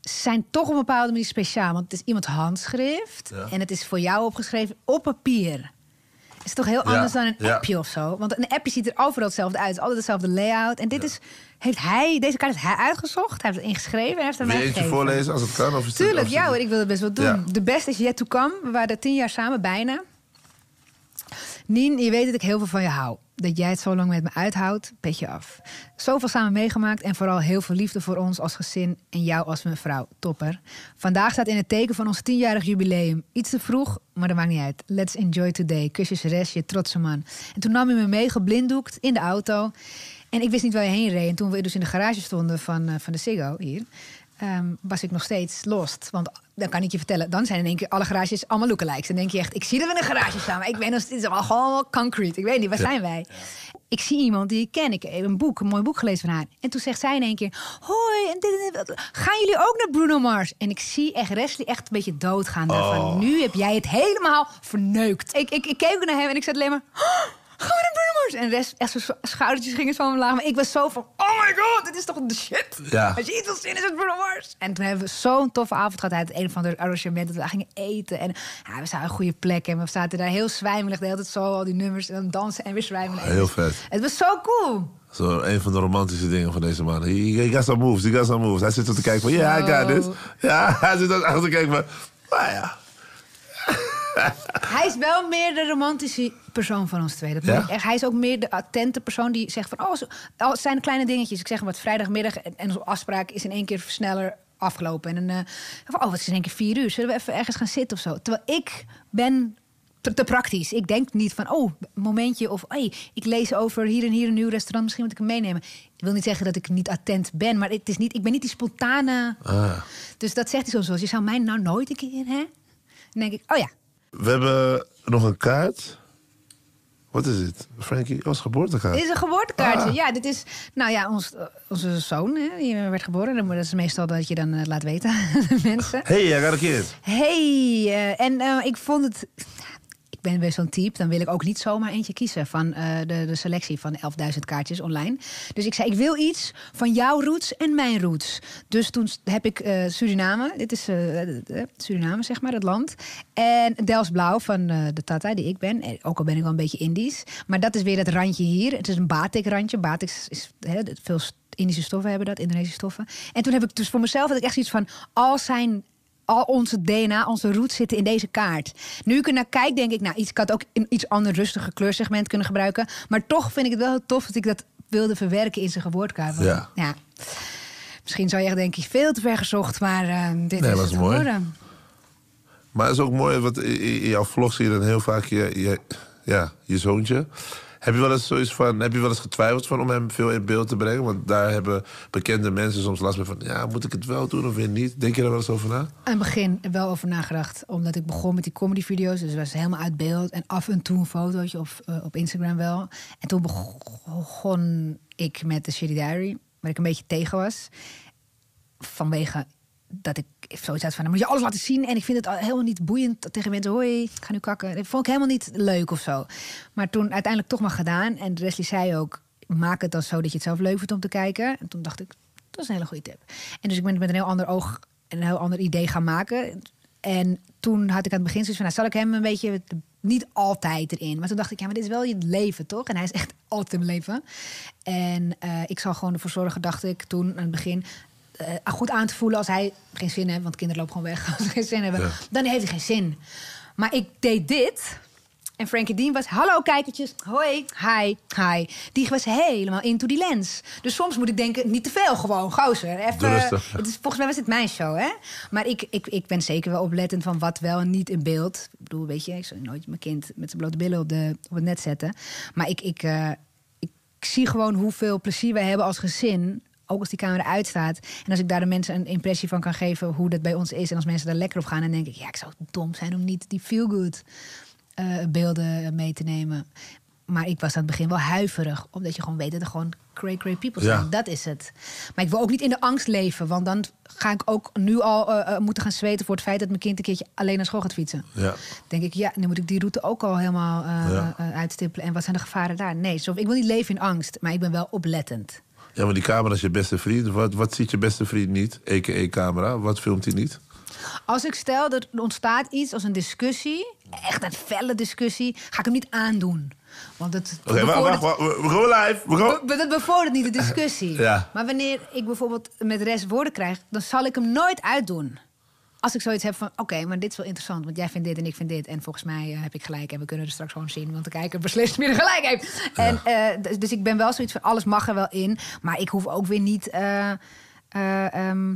zijn toch op een bepaalde manier speciaal. Want het is iemand handschrift Ja. en het is voor jou opgeschreven op papier. Het is toch heel Ja, anders dan een ja. appje of zo. Want een appje ziet er overal hetzelfde uit. Het is altijd hetzelfde layout. En dit is, heeft hij, deze kaart heeft hij uitgezocht. Hij heeft het ingeschreven en heeft het aan wil je mij eentje gegeven. voorlezen als het kan? Of Tuurlijk, of- ja hoor, ik wil het best wel doen. De best is yet to come. We waren tien jaar samen, bijna. Nien, je weet dat ik heel veel van je hou. Dat jij het zo lang met me uithoudt, petje af. Zoveel samen meegemaakt en vooral heel veel liefde voor ons als gezin en jou als mijn vrouw. Topper. Vandaag staat in het teken van ons tienjarig jubileum. Iets te vroeg, maar dat maakt niet uit. Let's enjoy today. Kusjes rest, je trotse man. En toen nam hij me mee, geblinddoekt, in de auto. En ik wist niet waar je heen reed. En toen we dus in de garage stonden van, eh, van de Ziggo hier... ehm, was ik nog steeds lost. Want dan kan ik je vertellen, dan zijn in één keer alle garages allemaal lookalikes. Dan denk je echt, ik zie dat we in een garage staan. Maar ik ben nog steeds allemaal gewoon concrete. Ik weet niet, waar zijn wij? Ik zie iemand die ik ken. Ik heb een boek, een mooi boek gelezen van haar. En toen zegt zij in één keer, hoi, en dit, en dit, gaan jullie ook naar Bruno Mars? En ik zie echt Wesley echt een beetje doodgaan. daarvan. Oh. Nu heb jij het helemaal verneukt. Ik, ik, ik keek naar hem en ik zat alleen maar... "Oh, We naar Bruno Mars? En de rest, echt zo schoudertjes gingen zo omlaag. Maar ik was zo van, oh my god, dit is toch de shit. Ja. Als je iets wil zien, is het Bruno Mars. En toen hebben we zo'n toffe avond gehad. Hij had een of ander arrangement dat we gingen eten. En ja, we zaten een goede plek. En we zaten daar heel zwijmelig. De hele tijd zo, al die nummers. En dan dansen en weer zwijmelig. Heel vet. Het was zo cool. Zo, een van de romantische dingen van deze man. He, he got some moves, he got some moves. Hij zit er te kijken van, ja, I got this. Ja, hij zit er te kijken van, nou ja. Hij is wel meer de romantische persoon van ons twee. Dat Ja? Hij is ook meer de attente persoon die zegt van... oh, zo- oh, het zijn kleine dingetjes. Ik zeg wat vrijdagmiddag en, en onze afspraak is in één keer sneller afgelopen. En dan, eh, van, oh, wat is in één keer vier uur? Zullen we even ergens gaan zitten of zo? Terwijl ik ben te, te praktisch. Ik denk niet van, oh, momentje of... Hey, ik lees over hier en hier een nieuw restaurant. Misschien moet ik hem meenemen. Ik wil niet zeggen dat ik niet attent ben. Maar het is niet, ik ben niet die spontane... Ah. Dus dat zegt hij soms wel. Je zou mij nou nooit een keer, hè? Dan denk ik, oh ja, We hebben nog een kaart. Wat is dit? Frankie, oh, is geboortekaart. Dit is een geboortekaartje. Ah. Ja, dit is nou ja, ons, eh, onze zoon. Hè, die werd geboren. Dat is meestal dat je dan eh, laat weten aan de mensen. Hey, I got a kid. Hey, eh, en ik vond het. Ik ben weer zo'n type, dan wil ik ook niet zomaar eentje kiezen van eh, de, de selectie van 11.000 kaartjes online. Dus ik zei, ik wil iets van jouw roots en mijn roots. Dus toen heb ik eh, Suriname, dit is eh, Suriname zeg maar, het land. En Dels Blauw van de Tata, die ik ben. En ook al ben ik wel een beetje Indisch. Maar dat is weer het randje hier. Het is een batik-randje. Batik is, veel Indische stoffen hebben dat, Indonesische stoffen. En toen heb ik dus voor mezelf had ik echt zoiets van, al zijn al onze DNA, onze roots zitten in deze kaart. Nu ik er naar kijk, denk ik, nou, iets, ik had ook een iets ander rustige kleursegment kunnen gebruiken. Maar toch vind ik het wel heel tof dat ik dat wilde verwerken in zijn geboortekaart. Want, Ja. Misschien zou je echt denken, veel te ver gezocht, maar eh, dit Nee, is was het mooi. geworden. Maar het is ook mooi, want in in jouw vlog zie je dan heel vaak je, je, ja, je zoontje. Heb je wel eens zoiets van, heb je wel eens getwijfeld van om hem veel in beeld te brengen? Want daar hebben bekende mensen soms last mee van, ja, moet ik het wel doen of weer niet? Denk je daar wel eens over na? Aan het begin wel over nagedacht, omdat ik begon met die comedyvideo's. Dus het was helemaal uit beeld. En af en toe een fotootje op, eh, op Instagram wel. En toen begon ik met de Shitty Diary, waar ik een beetje tegen was. Vanwege dat ik zoiets had van, dan moet je alles laten zien. En ik vind het al helemaal niet boeiend tegen mensen. Hoi, ik ga nu kakken. Dat vond ik helemaal niet leuk of zo. Maar toen uiteindelijk toch maar gedaan. En Leslie zei ook, maak het dan zo dat je het zelf leuk vindt om te kijken. En toen dacht ik, dat is een hele goede tip. En dus ik ben het met een heel ander oog en een heel ander idee gaan maken. En toen had ik aan het begin zoiets van, nou, zal ik hem een beetje niet altijd erin. Maar toen dacht ik, ja, maar dit is wel je leven, toch? En hij is echt altijd mijn leven. En eh, ik zal gewoon ervoor zorgen, dacht ik toen aan het begin, eh, goed aan te voelen als hij geen zin heeft, want kinderen lopen gewoon weg als ze geen zin hebben, Ja. dan heeft hij geen zin. Maar ik deed dit. En Frankie Dean was, hallo kijkertjes, hoi, hi, hi. Die was helemaal into die lens. Dus soms moet ik denken, niet te veel gewoon, gozer. Even, rustig, ja. het is, volgens mij was het mijn show, hè? Maar ik, ik, ik ben zeker wel oplettend van wat wel en niet in beeld. Ik bedoel, weet je, ik zou nooit mijn kind met zijn blote billen op, de, op het net zetten. Maar ik, ik, eh, ik zie gewoon hoeveel plezier wij hebben als gezin. Ook als die camera uitstaat. En als ik daar de mensen een impressie van kan geven hoe dat bij ons is. En als mensen daar lekker op gaan, dan denk ik, ja, ik zou dom zijn om niet die feel-good eh, beelden mee te nemen. Maar ik was aan het begin wel huiverig. Omdat je gewoon weet dat er gewoon cray cray people zijn. Ja. Dat is het. Maar ik wil ook niet in de angst leven. Want dan ga ik ook nu al eh, eh, moeten gaan zweten voor het feit dat mijn kind een keertje alleen naar school gaat fietsen. Ja. Denk ik, ja, nu moet ik die route ook al helemaal Ja. eh, uitstippelen. En wat zijn de gevaren daar? Nee, zo, ik wil niet leven in angst. Maar ik ben wel oplettend. Ja, maar die camera is je beste vriend. Wat, wat ziet je beste vriend niet? A.k.a. camera. Wat filmt hij niet? Als ik stel dat er ontstaat iets als een discussie, echt een felle discussie, ga ik hem niet aandoen. Want het Oké, wacht, wacht, bevordert- wacht. We gaan live. We gaan... Be- Dat bevordert niet de discussie. Ja. Maar wanneer ik bijvoorbeeld met rest woorden krijg, dan zal ik hem nooit uitdoen. Als ik zoiets heb van, oké, maar dit is wel interessant, want jij vindt dit en ik vind dit. En volgens mij eh, heb ik gelijk en we kunnen er straks gewoon zien, want de kijker beslist wie er gelijk heeft. En, eh, dus- dus ik ben wel zoiets van, alles mag er wel in. Maar ik hoef ook weer niet... eh, eh, ehm,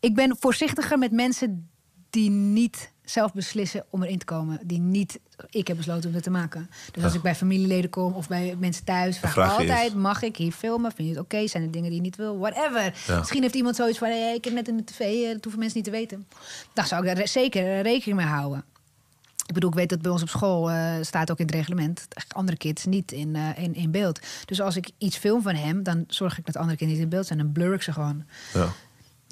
ik ben voorzichtiger met mensen die niet zelf beslissen om erin te komen. Die niet, ik heb besloten om het te maken. Dus als ik bij familieleden kom of bij mensen thuis, vraag altijd, mag ik hier filmen? Vind je het oké? Zijn er dingen die je niet wil? Whatever. Ja. Misschien heeft iemand zoiets van, hey, ik heb net in de tv, eh, dat hoeven mensen niet te weten. Daar zou ik daar re- zeker rekening mee houden. Ik bedoel, ik weet dat bij ons op school eh, staat ook in het reglement. Andere kids niet in, eh, in, in beeld. Dus als ik iets film van hem, dan zorg ik dat andere kinderen niet in beeld zijn. Dan blur ik ze gewoon. Ja.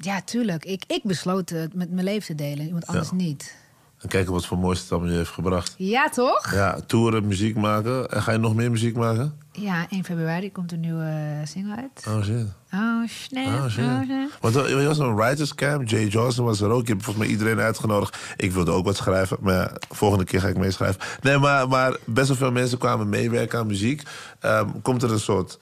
Ja, tuurlijk. Ik, ik besloot het met mijn leven te delen. Iemand anders Ja. niet. En kijken wat voor moois het allemaal je heeft gebracht. Ja, toch? Ja, toeren, muziek maken. En ga je nog meer muziek maken? Ja, 1 februari komt een nieuwe eh, single uit. Oh shit. Oh, snap. Oh Oh, shit. snap. Want er er was een writers camp. Jay Johnson was er ook. Je hebt volgens mij iedereen uitgenodigd. Ik wilde ook wat schrijven. Maar ja, volgende keer ga ik meeschrijven. Nee, maar, maar best wel veel mensen kwamen meewerken aan muziek. Ehm, komt er een soort...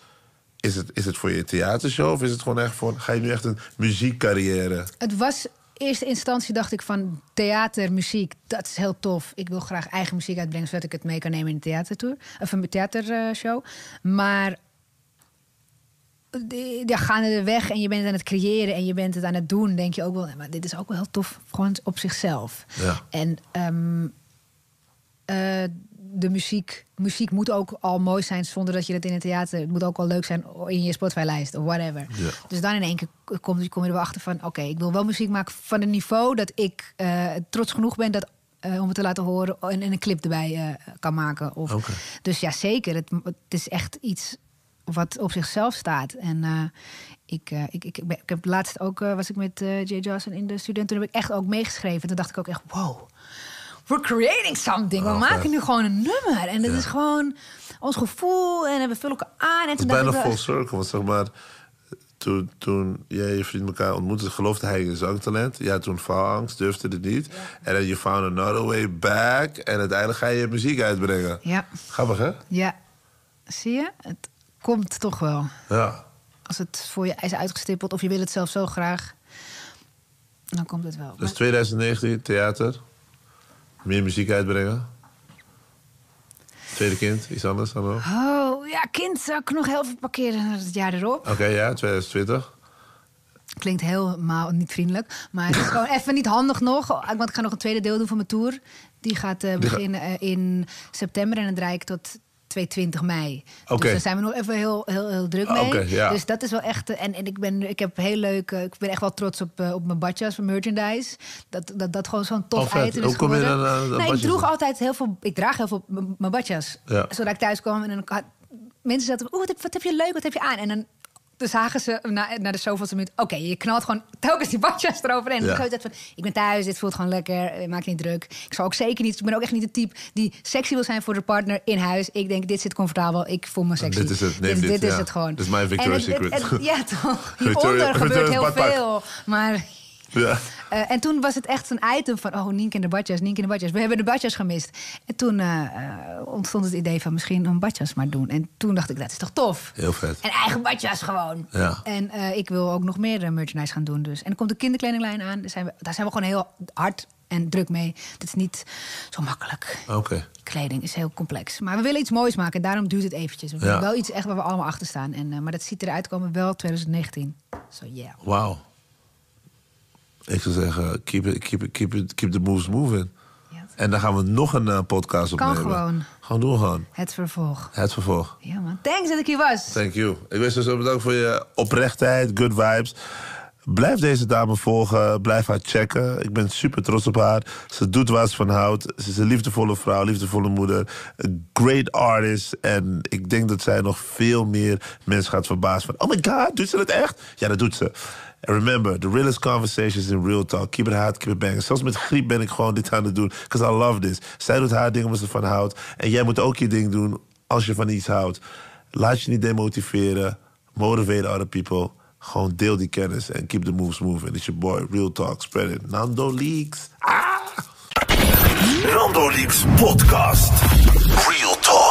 Is het, is het voor je theatershow? Of is het gewoon echt voor... Ga je nu echt een muziekcarrière? Het was eerste instantie dacht ik van theater, muziek, dat is heel tof. Ik wil graag eigen muziek uitbrengen zodat ik het mee kan nemen in een theatertour of een theatershow. Maar de- ja, gaande de weg en je bent aan het creëren en je bent het aan het doen, denk je ook wel, maar dit is ook wel heel tof, gewoon op zichzelf. Ja. En ehm, eh, de muziek, muziek moet ook al mooi zijn zonder dat je het in het theater. Het moet ook al leuk zijn in je Spotify-lijst of whatever. Ja. Dus dan in één keer kom, kom je er wel achter van: oké, ik wil wel muziek maken van een niveau dat ik eh, trots genoeg ben dat, eh, om het te laten horen en, en een clip erbij eh, kan maken. Of. Dus ja, zeker. Het, het is echt iets wat op zichzelf staat. En ik, ik, ik, ik, heb laatst ook was ik met Jay Johnson in de student. Toen heb ik echt ook meegeschreven. Toen dacht ik ook echt: wow. We're creating something. We Oh, maken vet. nu gewoon een nummer. En dat Ja. is gewoon ons gevoel. En we vullen elkaar aan. En Het toen is bijna full circle. Want zeg maar... Toen, toen jij en je vriend elkaar ontmoette, geloofde hij in zangtalent. Ja, toen faalangst, durfde het niet. En dan you found another way back. En uiteindelijk ga je je muziek uitbrengen. Ja, Grappig, hè? ja. Zie je? Het komt toch wel. Ja. Als het voor je is uitgestippeld of je wil het zelf zo graag, dan komt het wel. Dus 2019, theater. Meer muziek uitbrengen. Tweede kind, iets anders dan ook. Oh, ja, kind zou ik nog heel veel parkeren naar het jaar erop. Oké, ja, 2020. Klinkt helemaal niet vriendelijk. Maar het is gewoon even niet handig nog. Want ik ga nog een tweede deel doen van mijn tour. Die gaat eh, beginnen eh, in september en dan draai ik tot 220 mei. Oké. Dus daar zijn we nog even heel, heel, heel druk Ah, mee. ja. Dus dat is wel echt... eh, En, en ik, ben, ik heb heel leuk... eh, Ik ben echt wel trots op, eh, op mijn badjas van merchandise. Dat dat, dat gewoon zo'n tof Oh, vet. item Hoe is kom je dan nou, ik droeg altijd heel veel... Ik draag heel veel mijn badjas. Ja. Zodat ik thuis kwam en dan had mensen zaten... Oeh, wat, wat heb je leuk, wat heb je aan? En dan toen zagen ze na, naar de zoveelste minuut... oké, je knalt gewoon telkens die badjas eroverheen. Ja. En van, ik ben thuis, dit voelt gewoon lekker, eh, maak niet druk. Ik zou ook zeker niet, ik ben ook echt niet het type... die sexy wil zijn voor de partner in huis. Ik denk, dit zit comfortabel, ik voel me sexy. dit is het, neem dit, dit, is ja. het gewoon. Dit is mijn Victoria's En het- het- Secret. ja, toch. Victoria- Hieronder gebeurt Victoria's heel badpak. veel. Maar... Ja. Eh, en toen was het echt een item van, oh, Nienke in de badjas, Nienke in de badjas. We hebben de badjas gemist. En toen eh, eh, ontstond het idee van misschien een badjas maar doen. En toen dacht ik, dat is toch tof? Heel vet. En eigen badjas gewoon. Ja. En ik wil ook nog meer merchandise gaan doen. Dus. En er komt een kinderkledinglijn aan. Daar zijn, we, daar zijn we gewoon heel hard en druk mee. Het is niet zo makkelijk. Oké. Kleding is heel complex. Maar we willen iets moois maken. Daarom duurt het eventjes. We willen Ja. wel iets echt waar we allemaal achter staan. En, maar dat ziet eruit komen wel 2019. So yeah. Wauw. Ik zou zeggen, keep, it, keep, it, keep, it, keep the moves moving. Ja. En dan gaan we nog een eh, podcast Kan opnemen. gewoon. Gewoon doen gewoon. Het vervolg. Het vervolg. Ja man. Thanks dat ik hier was. Thank you. Ik wens je zo bedankt voor je oprechtheid, good vibes. Blijf deze dame volgen, blijf haar checken. Ik ben super trots op haar. Ze doet waar ze van houdt. Ze is een liefdevolle vrouw, liefdevolle moeder. Een great artist. En ik denk dat zij nog veel meer mensen gaat verbazen van... oh my god, doet ze dat echt? Ja, dat doet ze. And remember, the realest conversations in real talk. Keep it hot, keep it banging. Zelfs met griep ben ik gewoon dit aan het doen. Because I love this. Zij doet haar ding omdat ze van houdt. En jij moet ook je ding doen als je van iets houdt. Laat je niet demotiveren. Motivate other people. Gewoon deel die kennis en keep the moves moving. It's your boy, Real Talk, spread it. Nando Leaks. Ah! Nando Leaks podcast. Real talk.